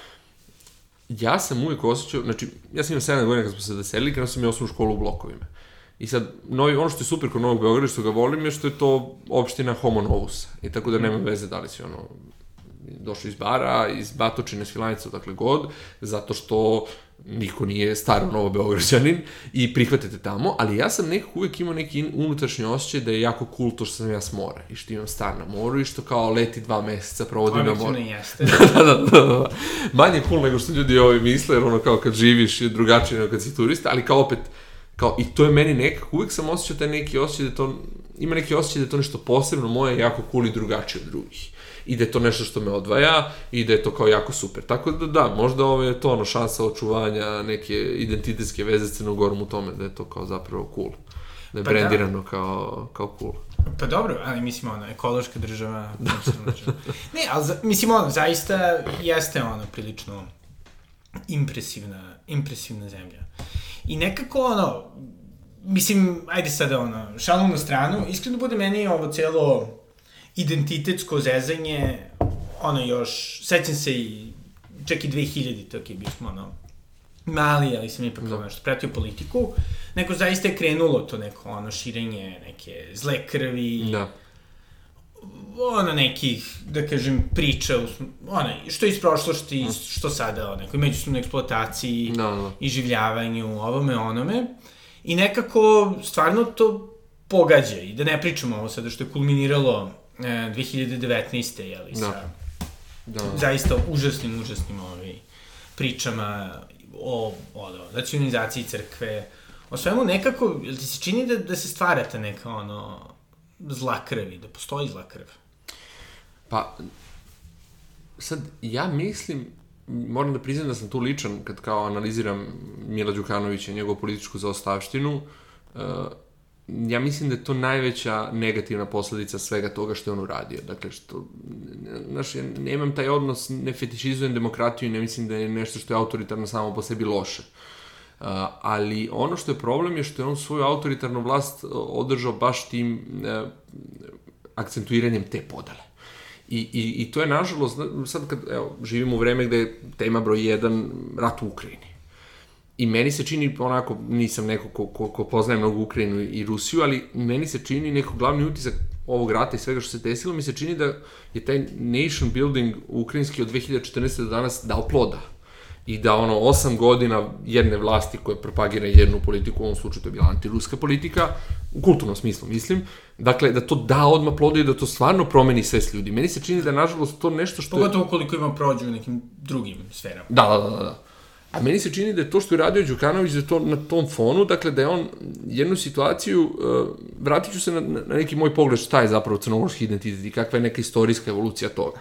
ja sam uvijek osjećao, znači, ja sam imao 7 godina kad smo se doselili, kada sam ja osnovu školu u blokovima. I sad, novi, ono što je super kod Novog Beograda, što ga volim, je što je to opština Homo Novus. I tako da nema veze da li si ono došao iz bara, iz Batočine, Svilajnica, dakle god, zato što niko nije staro novo Beograđanin i prihvatite tamo, ali ja sam nekako uvek imao neki unutrašnji osjećaj da je jako cool to što sam ja s mora i što imam stan na moru i što kao leti dva meseca provodim na moru. jeste. <laughs> da, da, da, da. Manje cool nego što ljudi ovi misle, jer ono kao kad živiš je drugačije nego kad si turista, ali kao opet, kao i to je meni nekako, uvek sam osjećao taj neki osjećaj da to, ima neki osjećaj da je to nešto posebno moje, jako cool i drugačije od drugih i da je to nešto što me odvaja i da je to kao jako super. Tako da da, možda ovo je to ono šansa očuvanja neke identitetske veze s Crnogorom u tome, da je to kao zapravo cool. Da je pa brendirano da. kao, kao cool. Pa dobro, ali mislim ono, ekološka država, da. <laughs> ne, ali za, mislim ono, zaista jeste ono prilično impresivna, impresivna zemlja. I nekako ono, mislim, ajde sada ono, šalom na stranu, iskreno bude meni ovo celo identitetsko zezanje, ono još, sećam se i čak i 2000, tako je bio smo ono, mali, ali sam ipak da. nešto pratio politiku, neko zaista je krenulo to neko ono širenje neke zle krvi, da. ono nekih, da kažem, priča, ono, što iz prošlosti, mm. što sada, o nekoj međusobnoj eksploataciji, da, da. i življavanju, ovome, onome, i nekako stvarno to pogađa, i da ne pričamo ovo sada što je kulminiralo 2019. jeli, da. sa da. zaista užasnim, užasnim ovi, pričama o, o, o nacionalizaciji crkve, o svemu nekako, jel ti se čini da, da se stvarate neka ono zla krvi, da postoji zla krv? Pa, sad, ja mislim, moram da priznam da sam tu ličan kad kao analiziram Mila Đukanovića i njegovu političku zaostavštinu, uh, ja mislim da je to najveća negativna posledica svega toga što je on uradio. Dakle, što, znaš, ja nemam taj odnos, ne fetišizujem demokratiju i ne mislim da je nešto što je autoritarno samo po sebi loše. Uh, ali ono što je problem je što je on svoju autoritarnu vlast održao baš tim uh, akcentuiranjem te podale. I, i, I to je, nažalost, sad kad, evo, živimo u vreme gde je tema broj jedan rat u Ukrajini. I meni se čini, onako, nisam neko ko, ko, ko poznaje mnogo Ukrajinu i Rusiju, ali meni se čini neko glavni utisak ovog rata i svega što se desilo, mi se čini da je taj nation building ukrajinski od 2014. do danas dao ploda i da ono osam godina jedne vlasti koja propagira jednu politiku, u ovom slučaju to je bila antiruska politika, u kulturnom smislu mislim, dakle da to da odmah plodu i da to stvarno promeni svest ljudi. Meni se čini da nažalost to nešto što... Pogotovo koliko ima prođu u nekim drugim sferama. Da, da, da, da. A meni se čini da je to što je radio Đukanović, da to na tom fonu, dakle da je on jednu situaciju, uh, vratit ću se na, na neki moj pogled šta je zapravo crnogorski identitet i kakva je neka istorijska evolucija toga.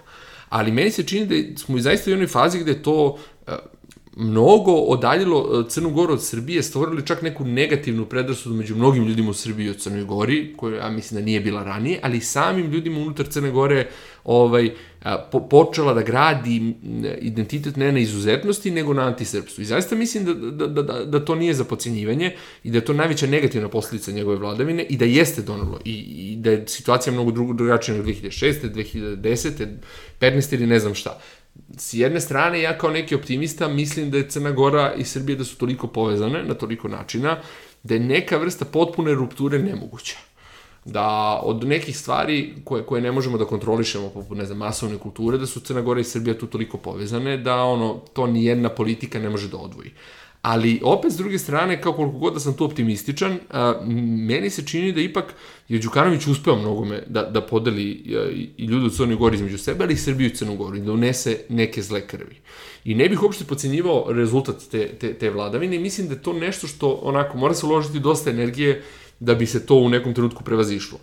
Ali meni se čini da smo i zaista u jednoj fazi gde to uh, mnogo odaljilo e, Crnu Goru od Srbije, stvorili čak neku negativnu predrasudu među mnogim ljudima u Srbiji od Crnoj Gori, koja ja mislim da nije bila ranije, ali i samim ljudima unutar Crne Gore ovaj, po, počela da gradi identitet ne na izuzetnosti, nego na antisrpstvu. I zaista mislim da, da, da, da, da to nije za pocenjivanje i da je to najveća negativna posledica njegove vladavine i da jeste donalo i, i da je situacija mnogo drugačija nego 2006. 2010. 15. ili ne znam šta s jedne strane, ja kao neki optimista mislim da je Crna Gora i Srbija da su toliko povezane na toliko načina, da je neka vrsta potpune rupture nemoguća. Da od nekih stvari koje, koje ne možemo da kontrolišemo, poput, ne znam, masovne kulture, da su Crna Gora i Srbija tu toliko povezane, da ono, to ni jedna politika ne može da odvoji. Ali opet s druge strane, kao koliko god da sam tu optimističan, a, meni se čini da ipak je Đukanović uspeo mnogome da, da podeli a, i ljudi u Crnoj Gori između sebe, ali i Srbiju i Crnu Goru i da unese neke zle krvi. I ne bih uopšte pocenjivao rezultat te, te, te vladavine mislim da je to nešto što onako mora se uložiti dosta energije da bi se to u nekom trenutku prevazišlo.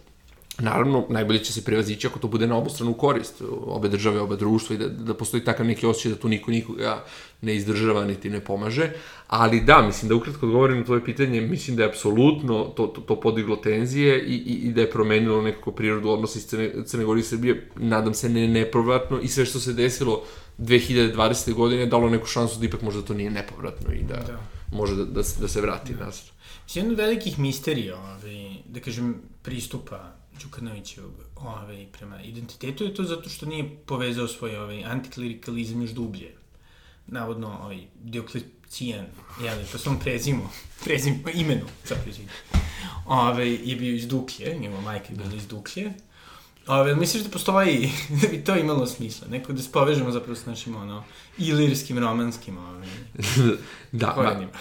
Naravno, najbolje će se prevazići ako to bude na obostranu korist obe države, obe društva i da, da postoji takav neki osjećaj da tu niko nikoga ne izdržava niti ne pomaže. Ali da, mislim da ukratko odgovorim na tvoje pitanje, mislim da je apsolutno to, to, to podiglo tenzije i, i, i da je promenilo nekako prirodu odnosa iz Crne, Crne Gore i Srbije. Nadam se ne nepovratno i sve što se desilo 2020. godine dalo neku šansu da ipak možda to nije nepovratno i da, da. može da, da, da se vrati da. nazad. Jedna od velikih misterija, ovaj, da kažem, pristupa Đukanovićevog ovaj, prema identitetu je to zato što nije povezao svoj ovaj, antiklerikalizam još dublje. Navodno, ovaj, Dioklecijan, jeli, po svom prezimu, <laughs> prezimu, imenu, zapravo ovaj, je bio iz Duklje, njegova majka je bila iz Duklje. Ove, misliš da postoji, <laughs> da bi to imalo smisla? Neko da se povežemo zapravo s našim, ono, ilirskim, romanskim, ove, <laughs> da, korenima.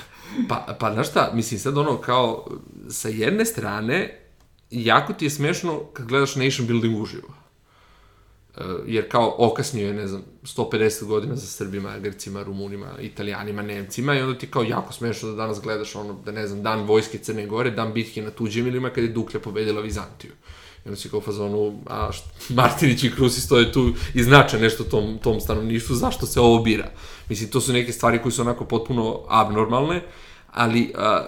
Pa, pa, pa, znaš šta, mislim sad ono kao, sa jedne strane, jako ti je smešno kad gledaš nation building uživo. Uh, jer kao okasnio je, ne znam, 150 godina za Srbima, Grcima, Rumunima, Italijanima, Nemcima i onda ti kao jako smešno da danas gledaš ono, da ne znam, dan vojske Crne Gore, dan bitke na tuđim ilima kad je Duklja pobedila Vizantiju. I onda si kao fazonu, a što, <laughs> Martinić i Krusi stoje tu i znače nešto tom, tom stanovništvu, zašto se ovo bira? Mislim, to su neke stvari koje su onako potpuno abnormalne, ali a,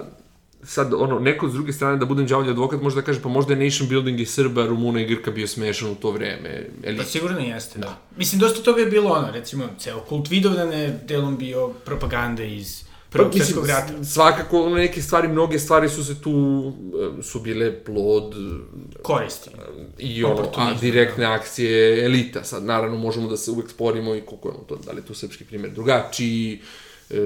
sad, ono, neko s druge strane da budem đavolji advokat može da kaže, pa možda je nation building i Srba, Rumuna i Grka bio smešan u to vreme. Eli... Pa sigurno jeste, da. da. Mislim, dosta toga je bilo ono, recimo, ceo kult Vidovdane delom bio propaganda iz prvog pa, svjetskog rata. Svakako, neke stvari, mnoge stvari su se tu, su bile plod... Koristi. I ono, a, direktne da. akcije elita. Sad, naravno, možemo da se uvek sporimo i koliko je ono to, da li je tu srpski primjer drugačiji,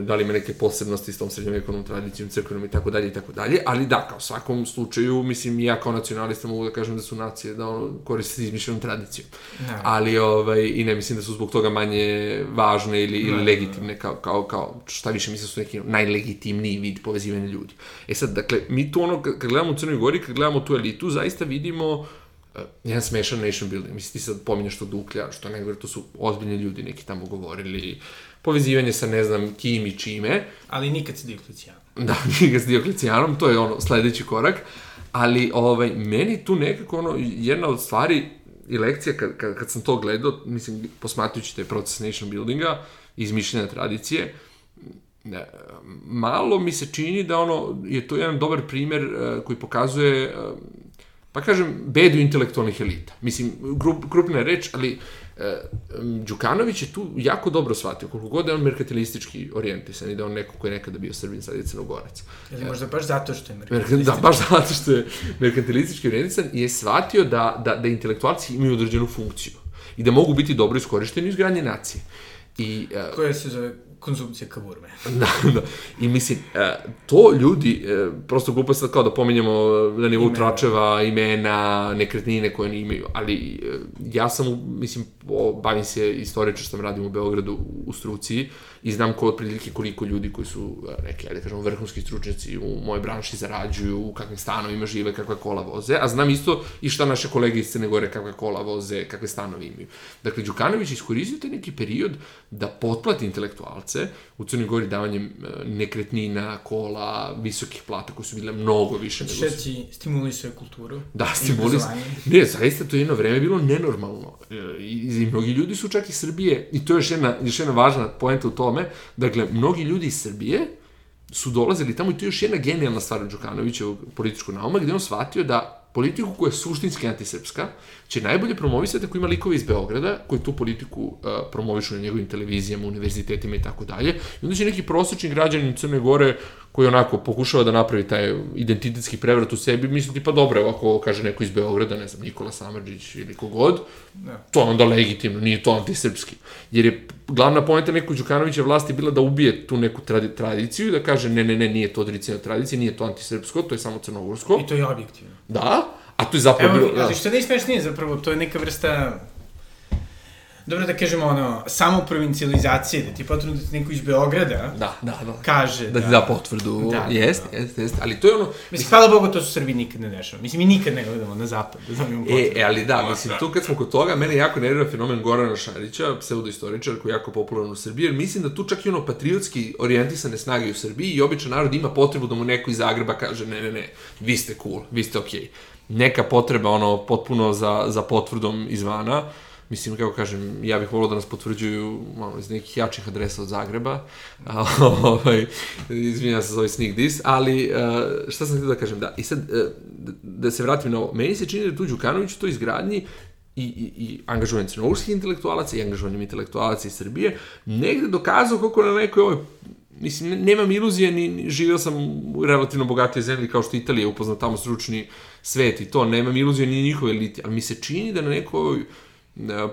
da li ima neke posebnosti s tom srednjovekovnom tradicijom, crkvenom i tako dalje i tako dalje, ali da, kao svakom slučaju, mislim, ja kao nacionalista mogu da kažem da su nacije da ono, koriste izmišljenom tradicijom. No. Da. Ali, ovaj, i ne mislim da su zbog toga manje važne ili, ili no, da, da, legitimne, kao, kao, kao, šta više mislim da su neki najlegitimniji vid povezivanja ljudi. E sad, dakle, mi tu ono, kad gledamo u Crnoj Gori, kad gledamo tu elitu, zaista vidimo uh, jedan smešan nation building. Mislim, ti sad pominjaš to Duklja, što ne govori, to su ozbiljni ljudi neki tamo govorili, povezivanje sa ne znam kim i čime. Ali nikad sa Dioklecijanom. Da, <laughs> nikad sa Dioklecijanom, to je ono sledeći korak. Ali ovaj, meni tu nekako ono, jedna od stvari i lekcija kad, kad, kad sam to gledao, mislim, posmatrujući taj proces nation buildinga, izmišljene tradicije, malo mi se čini da ono, je to jedan dobar primer uh, koji pokazuje, uh, pa kažem, bedu intelektualnih elita. Mislim, grup, grupna reč, ali Đukanović je tu jako dobro shvatio, koliko god je on merkantilistički orijentisan i da on neko koji je nekada bio Srbin, sad je Crnogorac. Ili možda baš zato što je merkantilistički. Da, baš zato što je merkantilistički orijentisan i je shvatio da, da, da intelektualci imaju određenu funkciju. I da mogu biti dobro iskorišteni u izgradnje nacije. I, uh, Koja se zove konzumpcija kaburme. <laughs> da, da. I mislim, e, to ljudi, e, prosto glupo je sad kao da pominjemo na nivou Imena. tračeva, imena, nekretnine koje oni imaju, ali e, ja sam, mislim, bavim se istoričarstvom, radim u Beogradu u struci i znam ko otprilike koliko ljudi koji su e, neki, ajde da kažemo, vrhunski stručnjaci u mojoj branši zarađuju, u kakvim stanovima žive, kakve kola voze, a znam isto i šta naše kolege iz Crne Gore kakve kola voze, kakve stanovi imaju. Dakle, Đukanović iskoristio taj neki period da potplati intelektualce u Crnoj Gori davanjem e, nekretnina, kola, visokih plata koje su bile mnogo više nego su Šeci stimulisuje kulturu. Da, i stimulis. obrazovanje. Ne, zaista to je jedno vreme bilo nenormalno. E, I, I mnogi ljudi su čak iz Srbije, i to je još jedna, još jedna važna poenta u tome, dakle, mnogi ljudi iz Srbije su dolazili tamo i to je još jedna genijalna stvar od Đukanovićevog političkog nauma, gde on shvatio da politiku koja je suštinski antisrpska će najbolje promovisati ako ima likove iz Beograda koji tu politiku uh, promovišu na njegovim televizijama, univerzitetima i tako dalje. I onda će neki prosječni građanin Crne Gore koji onako pokušava da napravi taj identitetski prevrat u sebi, misliti pa dobro, ako kaže neko iz Beograda, ne znam, Nikola Samardžić ili kogod, Da. to je onda legitimno, nije to antisrpski. Jer je glavna poenta nekog Đukanovića vlasti bila da ubije tu neku tradi tradiciju i da kaže ne, ne, ne, nije to odricanje od tradicije, nije to antisrpsko, to je samo crnogorsko. I to je objektivno. Da, a to je zapravo Evo, bilo... ali što najsmešnije zapravo, to je neka vrsta dobro da kažemo ono, samo provincializacije, da ti je potrebno da ti neko iz Beograda Da, da, da. kaže Da ti da potvrdu, Da, da, jest, jest, jest, ali to je ono, Mislim, hvala Bogu, to su Srbi nikad ne dešava. Mislim, mi nikad ne gledamo na zapad, da dobijemo E, potvrdu. e, ali da, mislim, tu kad smo kod toga, mene jako nervira fenomen Gorana Šarića, pseudoistoričar koji je jako popularan u Srbiji, jer mislim da tu čak i ono patriotski orijentisane snage u Srbiji i običan narod ima potrebu da mu neko iz Zagreba kaže ne, ne, ne, vi ste cool, vi ste okej. Okay. Neka potreba, ono, potpuno za, za potvrdom izvana, mislim, kako kažem, ja bih volio da nas potvrđuju ono, iz nekih jačih adresa od Zagreba, <laughs> ovaj, izvinjam se za ovaj sneak diss, ali uh, šta sam htio da kažem, da, i sad, uh, da se vratim na ovo, meni se čini da tu Đukanović u toj izgradnji i, i, i angažovanjem crnogorskih intelektualaca i angažovanjem intelektualaca iz Srbije, negde dokazao kako na nekoj ovoj Mislim, ne- nemam iluzije, ni, ni živeo sam u relativno bogatije zemlji kao što Italija, upoznat tamo stručni svet i to, nemam iluzije ni njihove elite, ali mi se čini da na nekoj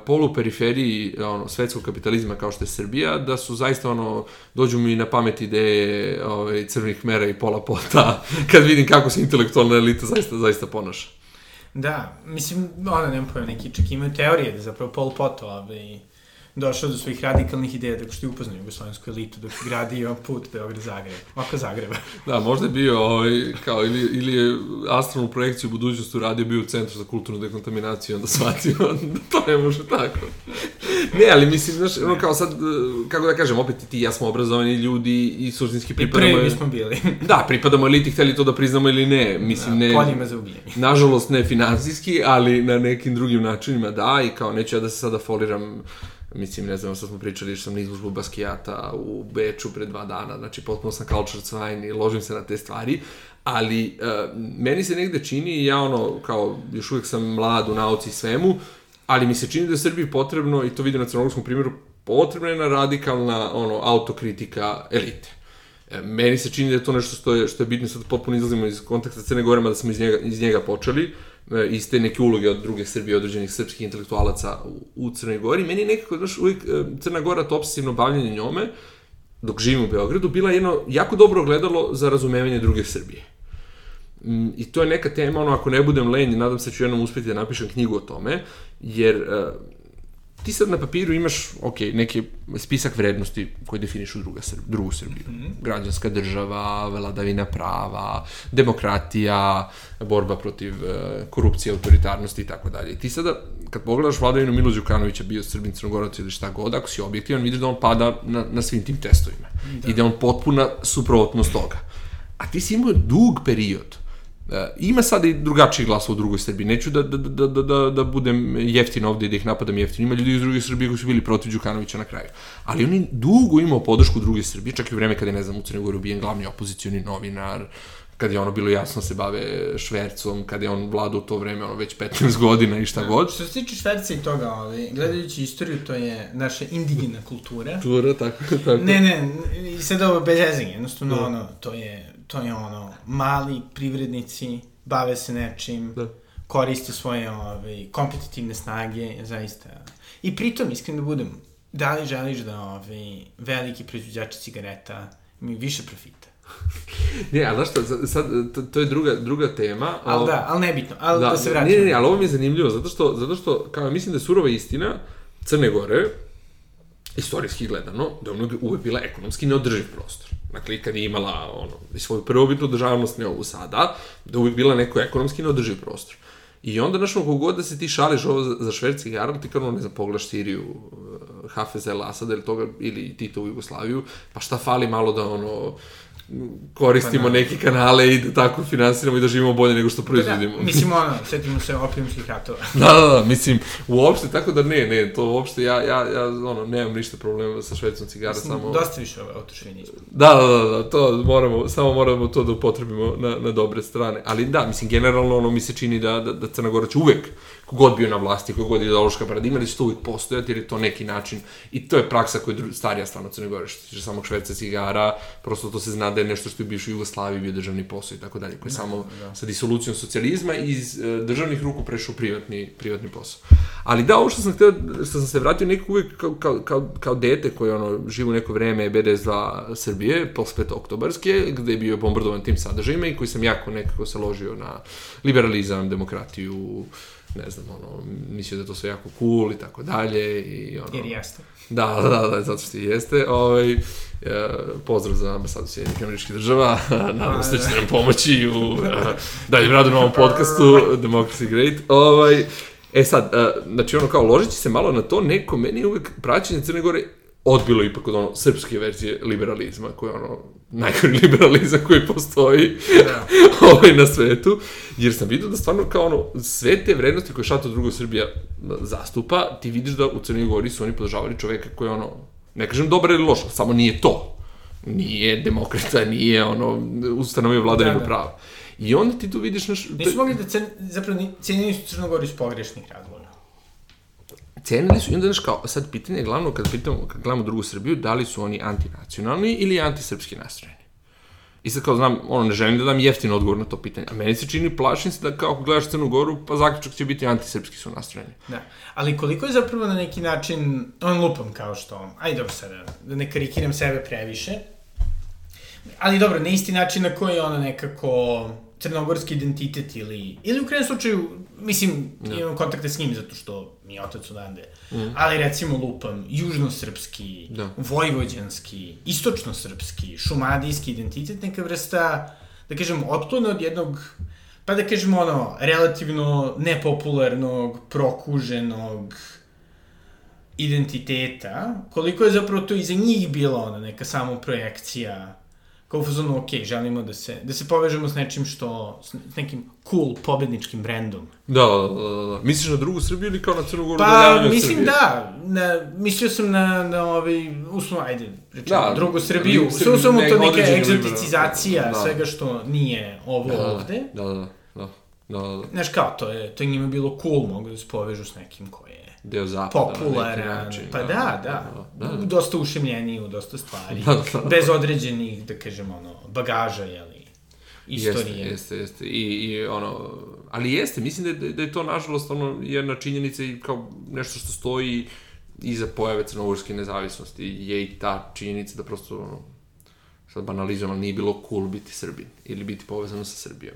poluperiferiji ono, svetskog kapitalizma kao što je Srbija, da su zaista ono, dođu mi na pamet ideje ovaj, crvenih mera i pola pota, <laughs> kad vidim kako se intelektualna elita zaista, zaista ponaša. Da, mislim, ono, nemam pojma, neki čak imaju teorije da zapravo Pol Pot ovaj, došao do svojih radikalnih ideja tako što je upoznao jugoslovensku elitu dok je gradio put Beograd-Zagreb, oko Zagreba. <laughs> Da, možda je bio ovaj, kao, ili, ili je astralnu projekciju u budućnosti uradio, bio u centru za kulturnu dekontaminaciju, onda shvatio <laughs> da to ne može tako. Ne, ali mislim, znaš, ono kao sad, kako da kažem, opet i ti i ja smo obrazovani ljudi i suštinski I pripadamo... prvi bismo bili. <laughs> Da, pripadamo eliti, hteli to da priznamo ili ne, mislim, ne... Poljima za ubijanje. Nažalost, ne finansijski, ali na nekim drugim načinima da, i kao neću ja da se sada foliram mislim, ne znam, sad smo pričali što sam na izložbu Baskijata u Beču pre dva dana, znači potpuno sam culture swine i ložim se na te stvari, ali uh, meni se negde čini, ja ono, kao, još uvijek sam mlad u nauci i svemu, ali mi se čini da je Srbiji potrebno, i to vidim na crnogorskom primjeru, potrebna je jedna radikalna ono, autokritika elite. E, Meni se čini da je to nešto što je, što je bitno, sad potpuno izlazimo iz konteksta Crne Gore, da smo iz njega, iz njega počeli, e, iz te neke uloge od druge Srbije, određenih srpskih intelektualaca u, u Crnoj Gori. Meni je nekako, znaš, uvijek e, Crna Gora, to obsesivno bavljanje njome, dok živim u Beogradu, bila jedno jako dobro ogledalo za razumevanje druge Srbije. Mm, I to je neka tema, ono, ako ne budem lenj, nadam se da ću jednom uspeti da napišem knjigu o tome, jer uh, ti sad na papiru imaš, ok, neki spisak vrednosti koji definišu druga Srb, drugu Srbiju. Mm -hmm. Građanska država, vladavina prava, demokratija, borba protiv uh, korupcije, autoritarnosti i tako dalje. Ti sada, kad pogledaš vladavinu Milo Đukanovića, bio Srbin, Crnogorac ili šta god, ako si objektivan, vidiš da on pada na, na svim tim testovima. Da. I da je on potpuna suprotnost toga. A ti si imao dug period ima sada i drugačiji glas u drugoj Srbiji. Neću da, da, da, da, da, da budem jeftin ovde i da ih napadam jeftino. Ima ljudi iz druge Srbije koji su bili protiv Đukanovića na kraju. Ali on je dugo imao podršku druge Srbije, čak i u vreme kada je, ne znam, u Crnoj Gori ubijen glavni opozicioni novinar, kad je ono bilo jasno se bave švercom, kad je on vladao u to vreme, ono već 15 godina i šta god. Što se tiče šverca i toga, ovaj, gledajući istoriju, to je naša indigena kultura. Tura, tako, tako. Ne, ne, i sad ovo bez jezanja, jednostavno da. ono, to je, to je ono, mali privrednici, bave se nečim, Da. koriste svoje ovaj, kompetitivne snage, zaista. I pritom, iskreno da budem, da li želiš da ovaj, veliki proizvođači cigareta imaju više profita? <laughs> Ne, ali znaš šta, sad, to, to je druga, druga tema. Ali o- da, ali nebitno, ali da, da se Ne, vraćamo. ne, ne, ali ovo mi je zanimljivo, zato što, zato što kao, mislim da je surova istina Crne Gore, istorijski gledano, da je uvek bila ekonomski neodrživ prostor. Dakle, i kad je imala ono, svoju prvobitnu državnost, ne ovu sada, da je uvek bila neko ekonomski neodrživ prostor. I onda, znaš, ono, kogod da se ti šališ ovo za, za švedski jaram, ti kao, ne znam, pogledaš Siriju, uh, Hafez el Asad ili toga, ili Tito u Jugoslaviju, pa šta fali malo da, ono, koristimo Pa da. neke kanale i da tako finansiramo i da živimo bolje nego što Da, proizvodimo. mislim, ono, setimo se opijumskih ratova. <laughs> Da, da, da, mislim, uopšte, tako da ne, ne, to uopšte, ja, ja, ja, ono, nemam ništa problema sa švedicom cigara, samo... Dosta više ove autošovinizma. Da, da, da, da, to moramo, samo moramo to da upotrebimo na, na dobre strane. Ali da, mislim, generalno, ono, mi se čini da, da, da Crna Gora će uvek, kogod bio na vlasti, kogod je ideološka paradigma, da će to uvek postojati, jer je to neki način, i to je praksa koja je starija stvarno Crne Gore, što se tiče samog švedca cigara, prosto to se zna da je nešto što je u bivšoj Jugoslaviji bio državni posao i tako dalje, koji je samo sa disolucijom socijalizma iz e, državnih ruku prešao u privatni, privatni posao. Ali da, ovo što sam hteo, što sam se vratio nekako uvek kao, kao, kao, kao dete koje ono, živo u neko vreme BDS-2 Srbije, posle oktobarske, gde je bio bombardovan tim sadržajima i koji sam jako nekako se ložio na liberalizam, demokratiju, ne znam, ono, mislio da je to sve jako cool i tako dalje i ono... Jer jeste. Da, da, da, da, zato što i jeste. Ovaj, e, pozdrav za ambasadu Sjedinjenih američkih država. <laughs> Nadam se da ćete nam pomoći u e, daljem radu na ovom podcastu Democracy Great. Ovaj, e sad, e, znači ono kao ložeći se malo na to, neko meni uvek praćenje Crne Gore odbilo ipak od ono srpske verzije liberalizma, koji je ono najgori liberalizam koji postoji Da. <laughs> ovaj, na svetu, jer sam vidio da stvarno kao ono, sve te vrednosti koje Šato drugo Srbija zastupa, ti vidiš da u Crnoj Gori su oni podržavali čoveka koji je ono, ne kažem dobar ili loš, samo nije to. Nije demokrata, nije ono, ustanovio vladavinu Da, da. prava. I onda ti tu vidiš naš... Nisu mogli da cen, zapravo ni, cijenili su Crnogoru iz pogrešnih razloga. Cenili su i onda, znaš, kao, sad pitanje je glavno, kad, pitamo, kad gledamo drugu Srbiju, da li su oni antinacionalni ili antisrpski nastrojeni. I sad kao znam, ono, ne želim da dam jeftin odgovor na to pitanje, a meni se čini, plašim se da kao ako gledaš Crnu Goru, pa zaključak će biti antisrpski su nastrojeni. Da. Ali koliko je zapravo na neki način, on lupam kao što, ajde dobro sada, da ne karikiram sebe previše, ali dobro, na isti način na koji ono nekako crnogorski identitet ili, ili u krajnjem slučaju, mislim, Da. imam kontakte s njim zato što mi je otac odande, ali recimo lupam, južnosrpski, Da. vojvođanski, istočnosrpski, šumadijski identitet, neka vrsta, da kažem, otklona od jednog pa da kažemo ono, relativno nepopularnog, prokuženog identiteta, koliko je zapravo to i za njih bila ona neka samo projekcija, kao u fazonu, ok, želimo da se, da se povežemo s nečim što, s nekim cool pobedničkim brendom. Da, da, da, da, da. Misliš na drugu Srbiju ili kao na Crnu Goru? Pa, od mislim Srbije? da, na, mislio sam na, na ovaj, uslovno, ajde, rečemo, Da, da, drugu Srbiju, Srbiju, sve uslovno to neka egzoticizacija liberalna, da. svega što nije ovo Da, da, ovde. Da, da, da, da, da, da. Znaš kao, to je, to je njima bilo cool, mogu da se povežu s nekim ko je Deo zapada. na popularan, način, pa da, da, da, da. dosta ušemljeniji u dosta stvari, Da, da, da. bez određenih, da kažem, ono, bagaža, jeli, istorije. Jeste, jeste, jeste. I, i ono, ali jeste, mislim da je, da je to nažalost ono jedna činjenica i kao nešto što stoji iza pojave crnogorske nezavisnosti je i ta činjenica da prosto ono, sad banalizujem, ali nije bilo cool biti Srbin ili biti povezano sa Srbijom.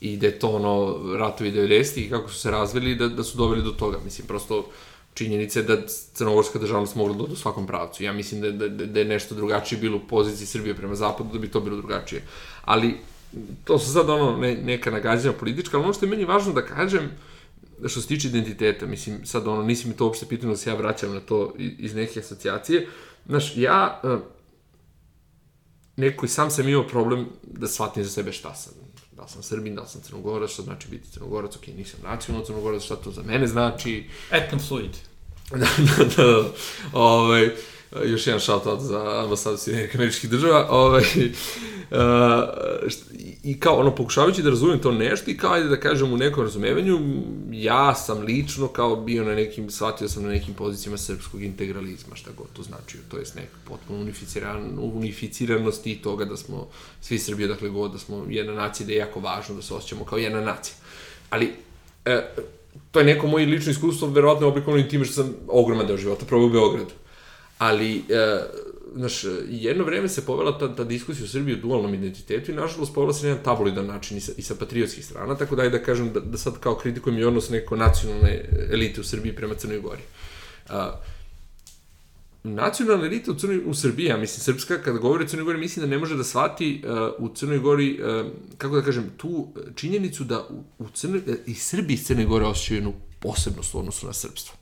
I da je to ono, ratovi 90-ih i kako su se razvili, da, da su doveli do toga. Mislim, prosto činjenica je da crnogorska državnost mogla da u svakom pravcu. Ja mislim da, da, da je nešto drugačije bilo u poziciji Srbije prema zapadu, da bi to bilo drugačije. Ali, to su sad ono ne, neka nagađanja politička, ali ono što je meni važno da kažem, što se tiče identiteta, mislim, sad ono, nisi mi to uopšte pitano da se ja vraćam na to iz neke asocijacije. Znaš, ja uh, neko i sam sam imao problem da shvatim za sebe šta sam. Da li sam Srbin, da li sam Crnogorac, šta znači biti Crnogorac, ok, nisam nacionalno Crnogorac, šta to za mene znači. Etnofluid. da, <laughs> da, da, da. Ovaj, još jedan shout-out za ambasadu Sjedinjenih američkih država. Ovaj, <laughs> uh, i- kao, ono, pokušavajući da razumem to nešto i kao, ajde da kažem, u nekom razumevanju, ja sam lično kao bio na nekim, shvatio sam na nekim pozicijama srpskog integralizma, šta god to znači, to jest neka potpuno unificiran, unificiranost i toga da smo svi Srbije, dakle god, da smo jedna nacija, da je jako važno da se osjećamo kao jedna nacija. Ali, e, to je neko moje lično iskustvo, verovatno je oblikovano i time što sam ogroman deo života probao u Beogradu. Ali, e, znaš, jedno vreme se povela ta, ta diskusija u Srbiji o dualnom identitetu i nažalost povela se na jedan tabloidan način i sa, i sa patriotskih strana, tako da je da kažem da, da sad kao kritikujem i odnos neko nacionalne elite u Srbiji prema Crnoj Gori. A, nacionalna elita u, Crnoj, u Srbiji, ja mislim srpska, kada govori o Crnoj Gori, mislim da ne može da shvati uh, u Crnoj Gori, uh, kako da kažem, tu činjenicu da u, u Crnoj, uh, i Srbi iz Crne Gore osjećaju jednu posebnost u odnosu na srpstvo.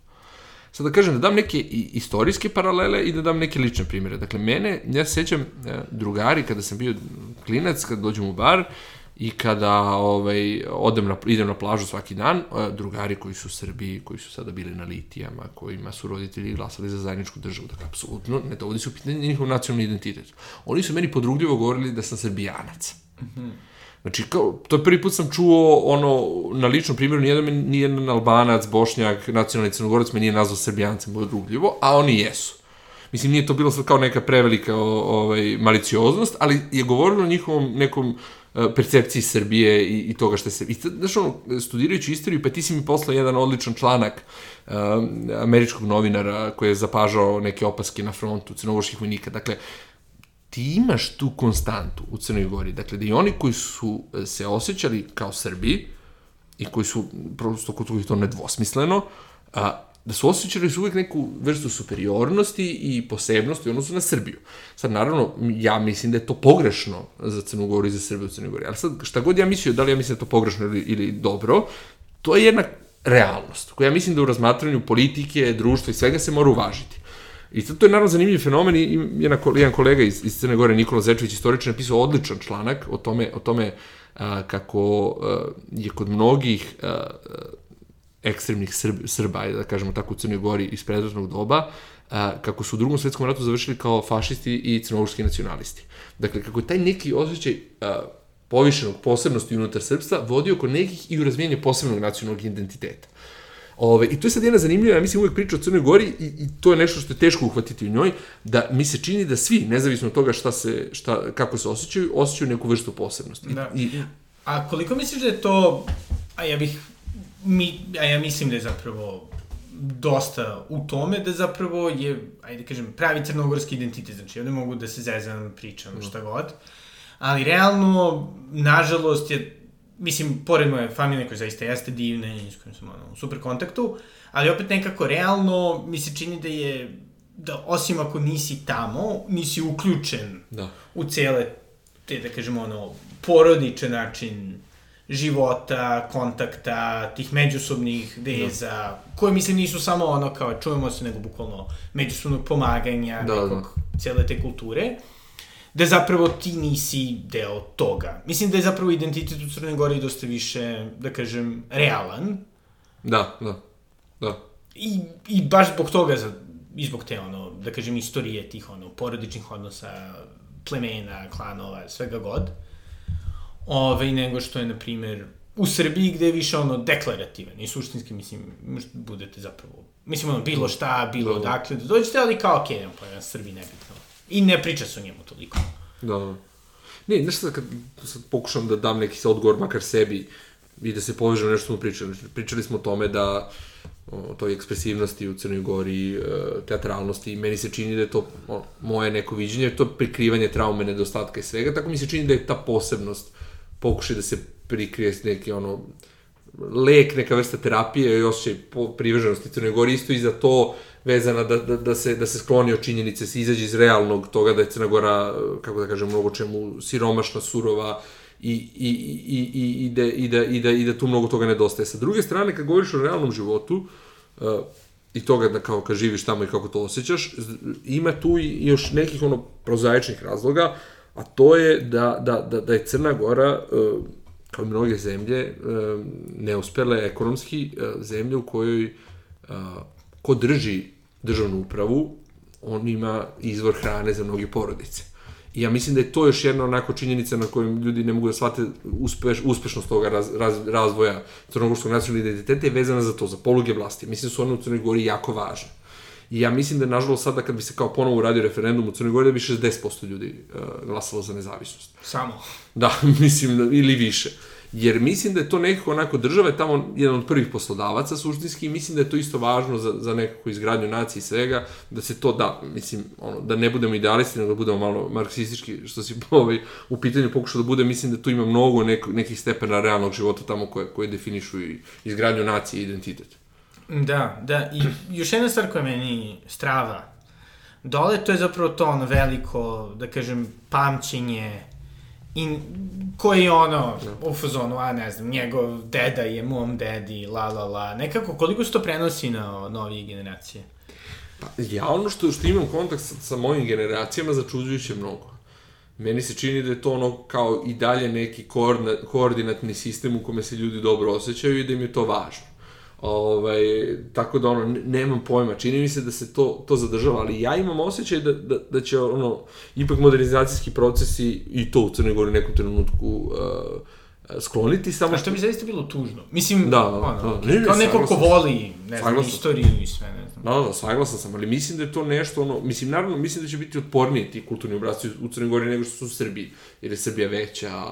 Sad da kažem, da dam neke istorijske paralele i da dam neke lične primere. Dakle, mene, ja se sećam uh, drugari kada sam bio klinac, kada dođem u bar, i kada ovaj, odem na, idem na plažu svaki dan, drugari koji su u Srbiji, koji su sada bili na litijama, kojima su roditelji glasali za zajedničku državu, dakle, apsolutno ne dovodi se u pitanje njihov nacionalni identitet. Oni su meni podrugljivo govorili da sam srbijanac. Mm. Znači, kao, to je prvi put sam čuo, ono, na ličnom primjeru, nijedan, nijedan albanac, bošnjak, nacionalni crnogorac me nije nazvao srbijancem podrugljivo, a oni jesu. Mislim, nije to bilo sad kao neka prevelika ovaj, malicioznost, ali je govorilo o njihovom nekom E, percepciji Srbije i, i toga što se... I, znaš, ono, studirajući istoriju, pa ti si mi poslao jedan odličan članak uh, američkog novinara koji je zapažao neke opaske na frontu crnogorskih vojnika. Dakle, ti imaš tu konstantu u Crnoj Gori. Dakle, da i oni koji su e, se osjećali kao Srbi i koji su prosto kod kojih to nedvosmisleno, a, da su osjećali su uvijek neku vrstu superiornosti i posebnosti u odnosu na Srbiju. Sad, naravno, ja mislim da je to pogrešno za Crnu Goru i za Srbiju u Crnoj Gori, ali sad, šta god ja mislio, da li ja mislim da je to pogrešno ili, ili dobro, to je jedna realnost, koja ja mislim da u razmatranju politike, društva i svega se mora uvažiti. I sad to je naravno zanimljiv fenomen i jedan, jedan kolega iz, iz Crne Gore, Nikola Zečević, istoričan, napisao odličan članak o tome, o tome a, kako a, je kod mnogih a, ekstremnih Srb, Srba, da kažemo tako, u Crnoj Gori iz predratnog doba, a, kako su u drugom svetskom ratu završili kao fašisti i crnogorski nacionalisti. Dakle, kako je taj neki osjećaj a, povišenog posebnosti unutar srpstva vodio kod nekih i u razvijenje posebnog nacionalnog identiteta. Ove, I to je sad jedna zanimljiva, ja mislim, uvek priča o Crnoj Gori i, i to je nešto što je teško uhvatiti u njoj, da mi se čini da svi, nezavisno od toga šta se, šta, kako se osjećaju, osjećaju neku vrstu posebnosti. Da. I, a koliko misliš da je to, a ja bih mi, a ja mislim da je zapravo dosta u tome da zapravo je, ajde da kažem, pravi crnogorski identitet, znači ovde mogu da se zezam, pričam, mm. šta god, ali realno, nažalost, je, mislim, pored moje familije koja zaista jeste divna i s kojim sam ono, u super kontaktu, ali opet nekako realno mi se čini da je, da osim ako nisi tamo, nisi uključen da. u cele te, da kažemo, ono, porodičan način života, kontakta, tih međusobnih veza, da. koje mislim nisu samo ono kao čujemo se, nego bukvalno međusobnog pomaganja, da, nekog, da. cijele te kulture, da zapravo ti nisi deo toga. Mislim da je zapravo identitet u Crnoj Gori dosta više, da kažem, realan. Da, da, da. I, i baš zbog toga, za, i zbog te, ono, da kažem, istorije tih, ono, porodičnih odnosa, plemena, klanova, svega god. Ovaj, nego što je, na primer, u Srbiji gde je više ono deklarativan i suštinski, mislim, možda budete zapravo, mislim, ono, bilo šta, bilo da. odakle, da dođete, ali kao, okej, okay, ja Srbiji nebitno. I ne priča se o njemu toliko. Da. Ne, znaš sad, kad sad pokušam da dam neki odgovor, makar sebi, i da se povežem nešto smo pričali. Pričali smo o tome da o toj ekspresivnosti u Crnoj Gori, e, teatralnosti i meni se čini da je to o, moje neko viđenje, to prikrivanje traume, nedostatka i svega, tako mi se čini da je ta posebnost pokušaj da se prikrije neki ono lek, neka vrsta terapije i osjećaj privrženosti Crnoj Gori, isto i za to vezana da, da, da, se, da se skloni od činjenice, se izađe iz realnog toga da je Crna Gora, kako da kažem, mnogo čemu siromašna, surova i, i, i, i, i, da, i, da, i, da, i da tu mnogo toga nedostaje. Sa druge strane, kad govoriš o realnom životu, uh, i toga da kao kad živiš tamo i kako to osjećaš, ima tu i još nekih ono prozaičnih razloga, uh, a to je da, da, da, da je Crna Gora, e, kao i mnoge zemlje, e, neuspele ekonomski e, zemlje u kojoj ko drži državnu upravu, on ima izvor hrane za mnoge porodice. I ja mislim da je to još jedna onako činjenica na kojoj ljudi ne mogu da shvate uspeš, uspešnost toga raz, raz, razvoja crnogorskog nacionalnog identiteta je vezana za to, za poluge vlasti. Mislim da su one u Crnoj Gori jako važne. I ja mislim da, nažalost, sada kad bi se kao ponovo uradio referendum u Crnoj Gori, da bi 60% ljudi uh, glasalo za nezavisnost. Samo? Da, <laughs> mislim, ili više. Jer mislim da je to nekako onako, država je tamo jedan od prvih poslodavaca suštinski i mislim da je to isto važno za, za nekakvu izgradnju nacije i svega, da se to da, mislim, ono, da ne budemo idealisti, nego da budemo malo marksistički, što si <laughs> ovaj, u pitanju pokušao da bude, mislim da tu ima mnogo nek, nekih stepena realnog života tamo koje, koje definišu i izgradnju nacije i identitet. Da, da, i još jedna stvar koja meni strava dole, to je zapravo to ono veliko, da kažem, pamćenje i koji je ono u fazonu, a ne znam, njegov deda je mom dedi, la la la, nekako koliko se to prenosi na novije generacije? Pa, ja ono što, što imam kontakt sa, sa mojim generacijama začuđujuće mnogo. Meni se čini da je to ono kao i dalje neki koordinatni sistem u kome se ljudi dobro osjećaju i da im je to važno. Ovaj, tako da ono, nemam pojma, čini mi se da se to, to zadržava, ali ja imam osjećaj da, da, da će ono, ipak modernizacijski procesi i to u Crnoj Gori nekom trenutku uh, skloniti samo što... A što bi zaista bilo tužno. Mislim, da, ono, da, ne, kao neko ko voli, ne znam, istoriju i sve, ne znam. Da, da, saglasan sam, ali mislim da je to nešto, ono, mislim, naravno, mislim da će biti otporniji ti kulturni obrazci u Crnoj Gori nego što su u Srbiji, jer je Srbija veća,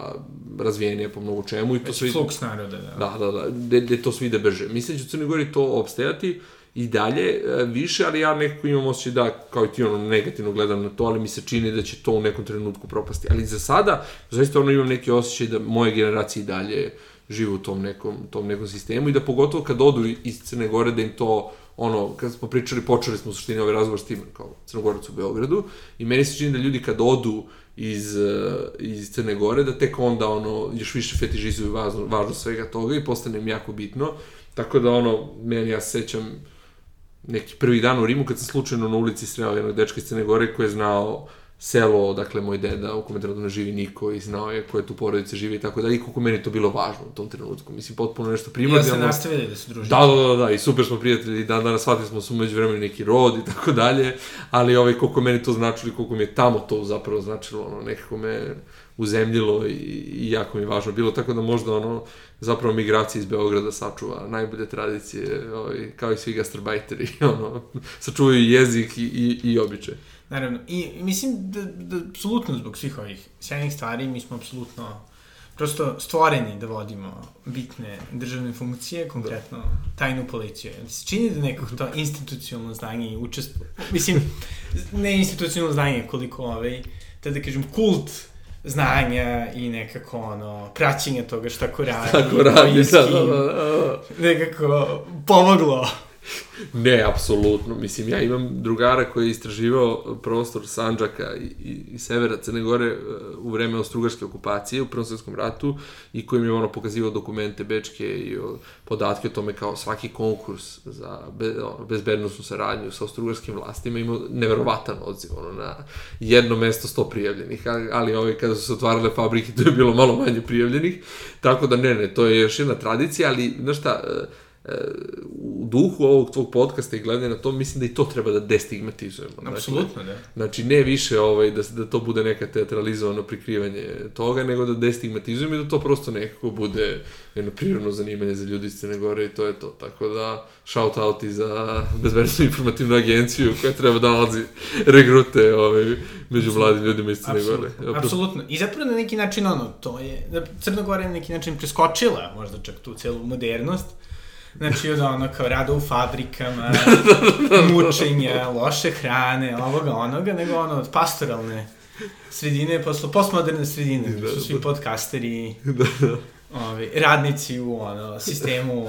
razvijenija po mnogo čemu i to sve... Već flux naroda, da. Da, da, da, gde, gde to svi ide brže. Mislim da će u Crnoj Gori to obstajati, i dalje e, više, ali ja nekako imam osjećaj da, kao i ti ono, negativno gledam na to, ali mi se čini da će to u nekom trenutku propasti. Ali za sada, zaista ono imam neki osjećaj da moje generacije i dalje žive u tom nekom, tom nekom sistemu i da pogotovo kad odu iz Crne Gore da im to ono, kad smo pričali, počeli smo u suštini ovaj razgovor s tim, kao Crnogorac u Beogradu, i meni se čini da ljudi kad odu iz, e, iz Crne Gore, da tek onda, ono, još više fetižizuju važno, važno svega toga i postane im jako bitno. Tako da, ono, meni ja sećam, neki prvi dan u Rimu kad sam slučajno na ulici sreo jednog dečka iz Crne Gore koji je znao selo, dakle, moj deda, u kome trenutno živi niko i znao je koje tu porodice živi i tako dalje, i koliko meni to bilo važno u tom trenutku. Mislim, potpuno nešto primarno. I da ste nastavili da se družite. Da, da, da, da, i super smo prijatelji, i dan danas shvatili smo su među vremenu neki rod i tako dalje, ali ovaj, koliko meni to značilo i koliko mi je tamo to zapravo značilo, ono, nekako me uzemljilo i, i jako mi važno bilo, tako da možda ono, zapravo migracija iz Beograda sačuva najbolje tradicije, ovaj, kao i svi gastarbajteri, <laughs> ono, sačuvaju jezik i, i, i običaj. Naravno, i mislim da, da apsolutno zbog svih ovih sjajnih stvari mi smo apsolutno prosto stvoreni da vodimo bitne državne funkcije, konkretno da. tajnu policiju. Da se čini da nekako to institucionalno znanje i učestvo, mislim, ne institucionalno znanje, koliko ovaj, da da kažem, kult znanja i nekako ono, praćenja toga šta ko radi, Tako radi, da, da, da, da. nekako pomoglo <laughs> ne, apsolutno. Mislim, ja imam drugara koji je istraživao prostor Sanđaka i, i, i severa Crne Gore uh, u vreme Austrugarske okupacije u Prvom svetskom ratu i koji mi je ono pokazivao dokumente bečke i o, podatke o tome kao svaki konkurs za be, ono, bezbednostnu saradnju sa austrugarskim vlastima imao neverovatan odziv, ono, na jedno mesto 100 prijavljenih, ali, ali ovaj, kada su se otvarale fabrike, to je bilo malo manje prijavljenih, tako da ne, ne, to je još jedna tradicija, ali, znaš šta, uh, u duhu ovog tvog podcasta i gledanja na to, mislim da i to treba da destigmatizujemo. Znači, Apsolutno, da. Znači, ne više ovaj, da, da to bude neka teatralizovano prikrivanje toga, nego da destigmatizujemo i da to prosto nekako bude jedno prirodno zanimanje za ljudi iz Crne Gore i to je to. Tako da, shout out i za bezbednostnu informativnu agenciju koja treba da nalazi regrute ovaj, među mladim ljudima iz Crne Gore. Apsolutno. I zapravo na neki način ono, to je, Crna Gora je na neki način preskočila možda čak tu celu modernost, Znači, od ono, kao rada u fabrikama, <laughs> mučenja, loše hrane, ovoga, onoga, nego ono, od pastoralne sredine, posle postmoderne sredine, da, su svi da. podcasteri, <laughs> da, da. Ovi, radnici u ono, sistemu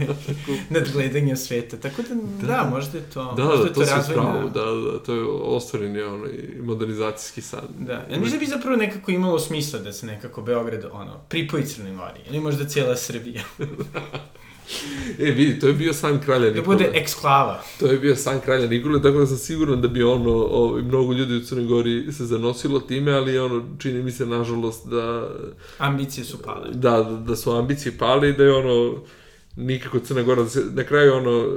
<laughs> nadgledanja sveta. Tako da, da, da možda je to, da, možda da, to, to razvojna... Pravo, da, da, to je ostvareni ono, i modernizacijski sad. Da, ja mislim da bi zapravo nekako imalo smisla da se nekako Beograd ono, pripoji Crnoj Gori, ili možda cijela Srbija. E, vidi, to je bio san kralja Nikole. Da bude eksklava. To je bio san kralja Nikole, tako da sam siguran da bi ono, ovaj, mnogo ljudi u Crnoj Gori se zanosilo time, ali ono, čini mi se, nažalost, da... Ambicije su pale. Da, da, da su ambicije pale i da je ono, nikako Crna Gora, da se, na kraju ono,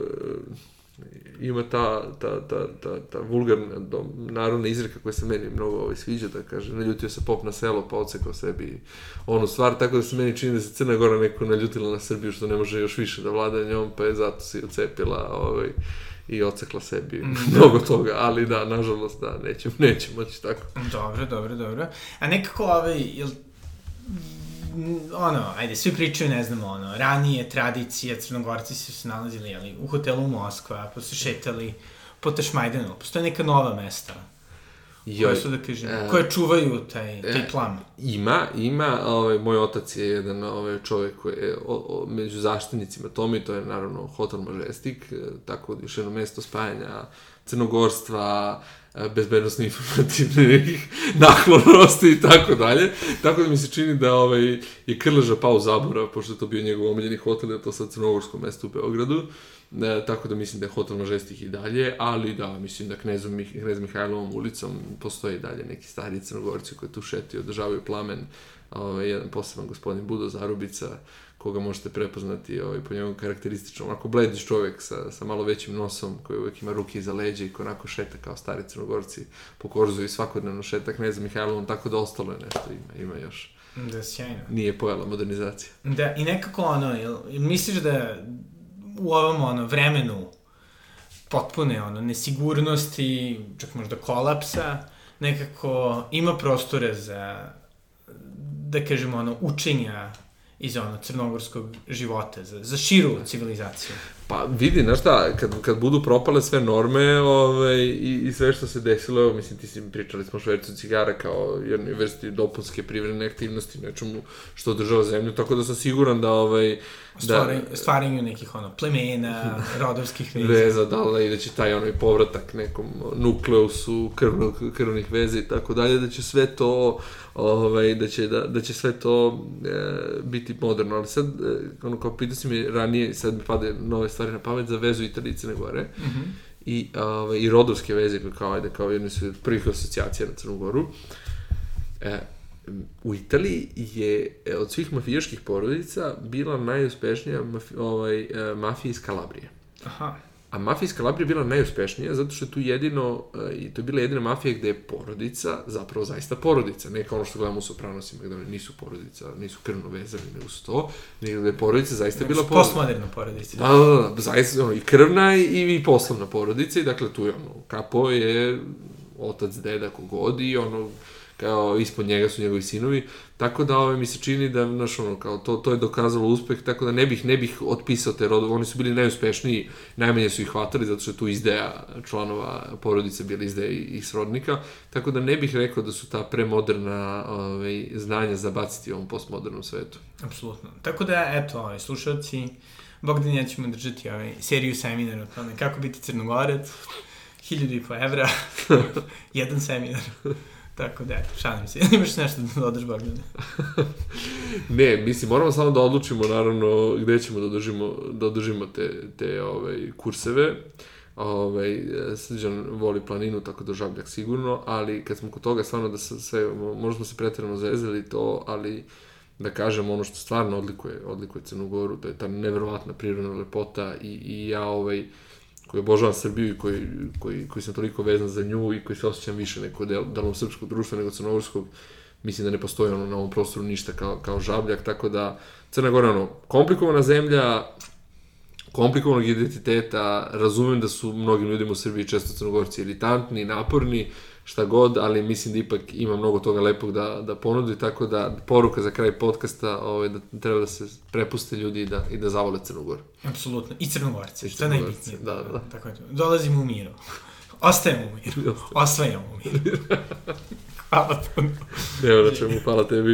ima ta, ta, ta, ta, ta vulgarna narodna izreka koja se meni mnogo ovaj, sviđa, da kaže, naljutio se pop na selo, pa ocekao sebi onu stvar, tako da se meni čini da se Crna Gora neko naljutila na Srbiju, što ne može još više da vlada njom, pa je zato se ocepila ovaj, i ocekla sebi mm, <laughs> mnogo toga, ali da, nažalost, da, nećemo, nećemo moći tako. Dobro, dobro, dobro. A nekako, ovaj, jel ono, ajde, svi pričaju, ne znam, ono, ranije tradicije, crnogorci su se nalazili, jeli, u hotelu Moskva, pa su šetali po Tašmajdanu, postoje neka nova mesta, koje su, da kažem, e, koje čuvaju taj, taj plam. Ima, ima, ovaj, moj otac je jedan ovaj, čovjek koji je o, o, među zaštitnicima tome i to je naravno Hotel Majestic, e, tako još jedno mesto spajanja crnogorstva, e, bezbednostno informativnih <laughs> naklonosti i tako dalje. Tako da mi se čini da ovaj, je Krleža pao u zaborav, pošto je to bio njegov omiljeni hotel, je to sad crnogorsko mesto u Beogradu. E, tako da mislim da je Hotel Majestic i dalje, ali da, mislim da Knezom, Mih Knez Mihajlovom ulicom postoje i dalje neki stari crnogorci koji tu šeti, održavaju plamen. Ovaj, jedan poseban gospodin Budo Zarubica, koga možete prepoznati ovaj, po njegovom karakterističnom, onako blediš čovjek sa, sa malo većim nosom, koji uvek ima ruke iza leđa i koji onako šeta kao stari crnogorci po korzu i svakodnevno šeta Kneza Mihajlovom, tako da ostalo je nešto, ima, ima još. Da, sjajno. Nije pojela modernizacija. Da, i nekako ono, jel, jel misliš da u ovom ono, vremenu potpune ono, nesigurnosti, čak možda kolapsa, nekako ima prostore za, da kažemo, ono, učenja iz ono crnogorskog života, za, za širu civilizaciju. Pa vidi, znaš šta, kad, kad budu propale sve norme ovaj, i, i sve što se desilo, mislim, ti si pričali smo o švercu cigara kao jednoj vrsti dopunske privredne aktivnosti, nečemu što održava zemlju, tako da sam siguran da ovaj, Stvaranje, da, stvaranju nekih ono plemena, <laughs> rodovskih veza. Veza, da, da, i da će taj onaj povratak nekom nukleusu krvnog, krvnih veza i tako dalje, da će sve to ovaj, da će, da, da će sve to e, biti moderno, ali sad, e, ono, kao pitao si mi ranije, sad mi pade nove stvari na pamet za vezu Italije i Crne Gore, mm -hmm. i, ovaj, i rodovske veze, kao, ajde, kao jedne su prvih asocijacija na Crnu Goru, e, u Italiji je e, od svih mafijaških porodica bila najuspešnija mafi, ovaj, e, mafija iz Kalabrije. Aha. A mafija iz Kalabrije je bila najuspešnija zato što je tu jedino, e, i to je bila jedina mafija gde je porodica zapravo zaista porodica. Ne kao ono što gledamo u Sopranosima gde nisu porodica, nisu krvno vezani, nego su to, nego gde je porodica zaista bila porodica. Postmoderna porodica. Da, da, da, da, zaista ono, i krvna i, i poslovna porodica i dakle tu je ono, kapo je otac, deda, kogod i ono, kao ispod njega su njegovi sinovi, tako da ove, mi se čini da, znaš, ono, kao, to, to je dokazalo uspeh, tako da ne bih, ne bih otpisao te rodove, oni su bili najuspešniji, najmanje su ih hvatali, zato što je tu izdeja članova porodice bila izdeja i srodnika, tako da ne bih rekao da su ta premoderna ove, znanja zabaciti u ovom postmodernom svetu. Apsolutno. Tako da, eto, ovaj, slušalci, Bogdan ja ćemo držati ovaj, seriju seminara o tome kako biti crnogorec, hiljadu i po evra, <laughs> jedan seminar. Tako da, šalim se. <laughs> Imaš nešto da dodaš, Bogdane? <laughs> ne, mislim, moramo samo da odlučimo, naravno, gde ćemo da održimo, da održimo te, te ovaj, kurseve. Ovaj, Srđan voli planinu, tako da žabljak sigurno, ali kad smo kod toga, stvarno da se sve, možda smo se pretredno zezeli to, ali da kažem ono što stvarno odlikuje, odlikuje Crnu Goru, da je ta neverovatna prirodna lepota i, i ja ovaj, koji obožavam Srbiju i koji, koji, koji sam toliko vezan za nju i koji se osjećam više neko del, delom srpskog društva nego crnogorskog, mislim da ne postoji ono na ovom prostoru ništa kao, kao žabljak, tako da Crna Gora ono, komplikovana zemlja, komplikovanog identiteta, razumem da su mnogim ljudima u Srbiji često crnogorci iritantni, naporni, šta god, ali mislim da ipak ima mnogo toga lepog da, da ponudi, tako da poruka za kraj podcasta ovaj, da treba da se prepuste ljudi i da, i da zavole Crnogoru. Apsolutno, i Crnogorci, što je najbitnije. Da, da. Tako dolazimo u miru. Ostajemo u miru. <laughs> Osvajamo u miru. <laughs> Hvala puno. Evo na čemu, hvala tebi.